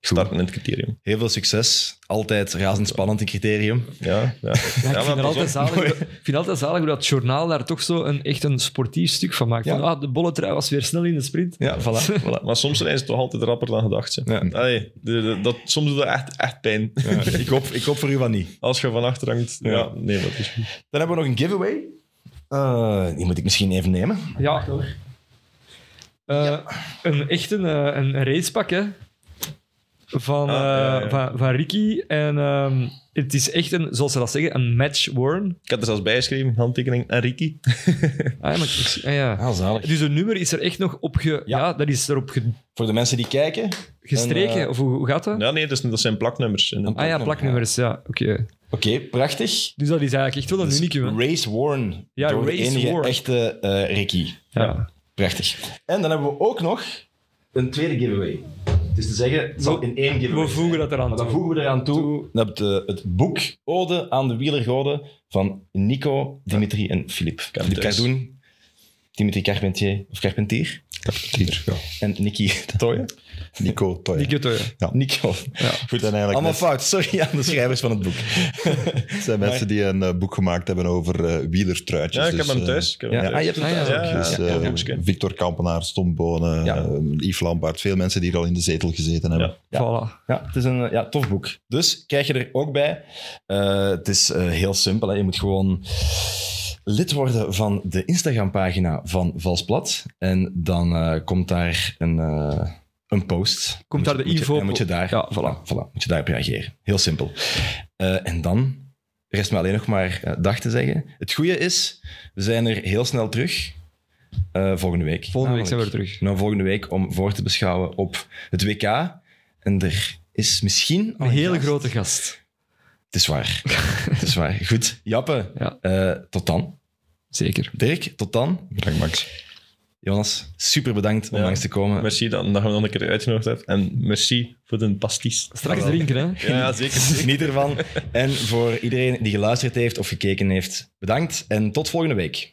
starten in het criterium. Heel veel succes. Altijd razendspannend in criterium. Ja, ja. Ja, ik, maar vind het altijd zalig, ik vind het altijd zalig hoe dat journaal daar toch zo een, echt een sportief stuk van maakt. Ja. Van, ah, de bolle trui was weer snel in de sprint. Ja, voilà. voilà. Maar soms zijn ze toch altijd rapper dan gedacht. Ze. Ja. Allee, de- de- dat, soms doet dat echt, echt pijn. Ja, ik, hoop, ik hoop voor u van niet. Als je van achter hangt. Ja. Ja. nee, dat is goed. Dan hebben we nog een giveaway. Eh, die moet ik misschien even nemen. Ja. Eh, Een echte eh, een racepak, hè. Van, Ah, ja, eh, ja. Van, van Ricky. En ehm, het is echt een, zoals ze dat zeggen, een match worn. Ik heb er zelfs bijgeschreven, handtekening en Ricky. Ah, ja, maar, ik- ah, ja. Ah, zalig. Dus een nummer is er echt nog op ge, ja. dat is erop ge- Voor de mensen die kijken. gestreken. En, eh, of hoe, hoe gaat dat? Ja, nee, dat, is, dat zijn plaknummers. ah ja, plaknummers, ja. Oké. Oké, prachtig. Dus dat is eigenlijk echt wel een Dus unicum. hè? Race Warren. Ja, door de Race enige Warren. echte eh Ricky. Ja. Prachtig. En dan hebben we ook nog een tweede giveaway. Is te zeggen, het zal in één giveaway We voegen dat eraan Maar dan toe. voegen we eraan toe dat het, het boek Ode aan de wielergoden van Nico, Dimitri en Philippe. Philippe Cardoen, Dimitri Carpentier, of Carpentier, Carpentier, ja. en Nicky Toye. Nico Toye. Die kutte. Ja. Nico. Goed, en eigenlijk Allemaal net- fout. Sorry aan de schrijvers van het boek. het zijn mensen die een eh, boek gemaakt hebben over eh wielertruitjes. Ja, ik heb Dus, hem eh, thuis. Ik heb hem Ja, thuis. ah, je hebt Ah, ja, thuis ja, ook. Dus, ja, ja. Victor Kampenaar, Tom Bonen, Ja. eh, Yves Lampaard. Veel mensen die er al in de zetel gezeten hebben. Ja. Voilà. Ja, het is een ja, tof boek. Dus krijg je er ook bij. Eh, het is eh, heel simpel. Hè. Je moet gewoon lid worden van de Instagram-pagina van Valsplat. En dan eh, komt daar een, eh, een post. Komt daar de Moet je- info En moet je daar, Ja, voilà. Voilà, moet je daarop reageren. Heel simpel. Eh, en dan rest me alleen nog maar eh, dag te zeggen. Het goede is, we zijn er heel snel terug. eh, volgende week. Volgende week zijn we er terug. Nou, volgende week om voor te beschouwen op het WK. En er is misschien... al Een hele gast. grote gast. Het is waar. het is waar. Goed. Jappe, Ja. eh, tot dan. Zeker. Dirk, tot dan. Bedankt, Max. Jonas, super bedankt om Ja. langs te komen. Merci dat, dat je me nog een keer uitgenodigd hebt. En merci voor de pasties. Straks drinken, hè? Ja, ja, zeker. Geniet ervan. En voor iedereen die geluisterd heeft of gekeken heeft, bedankt. En tot volgende week.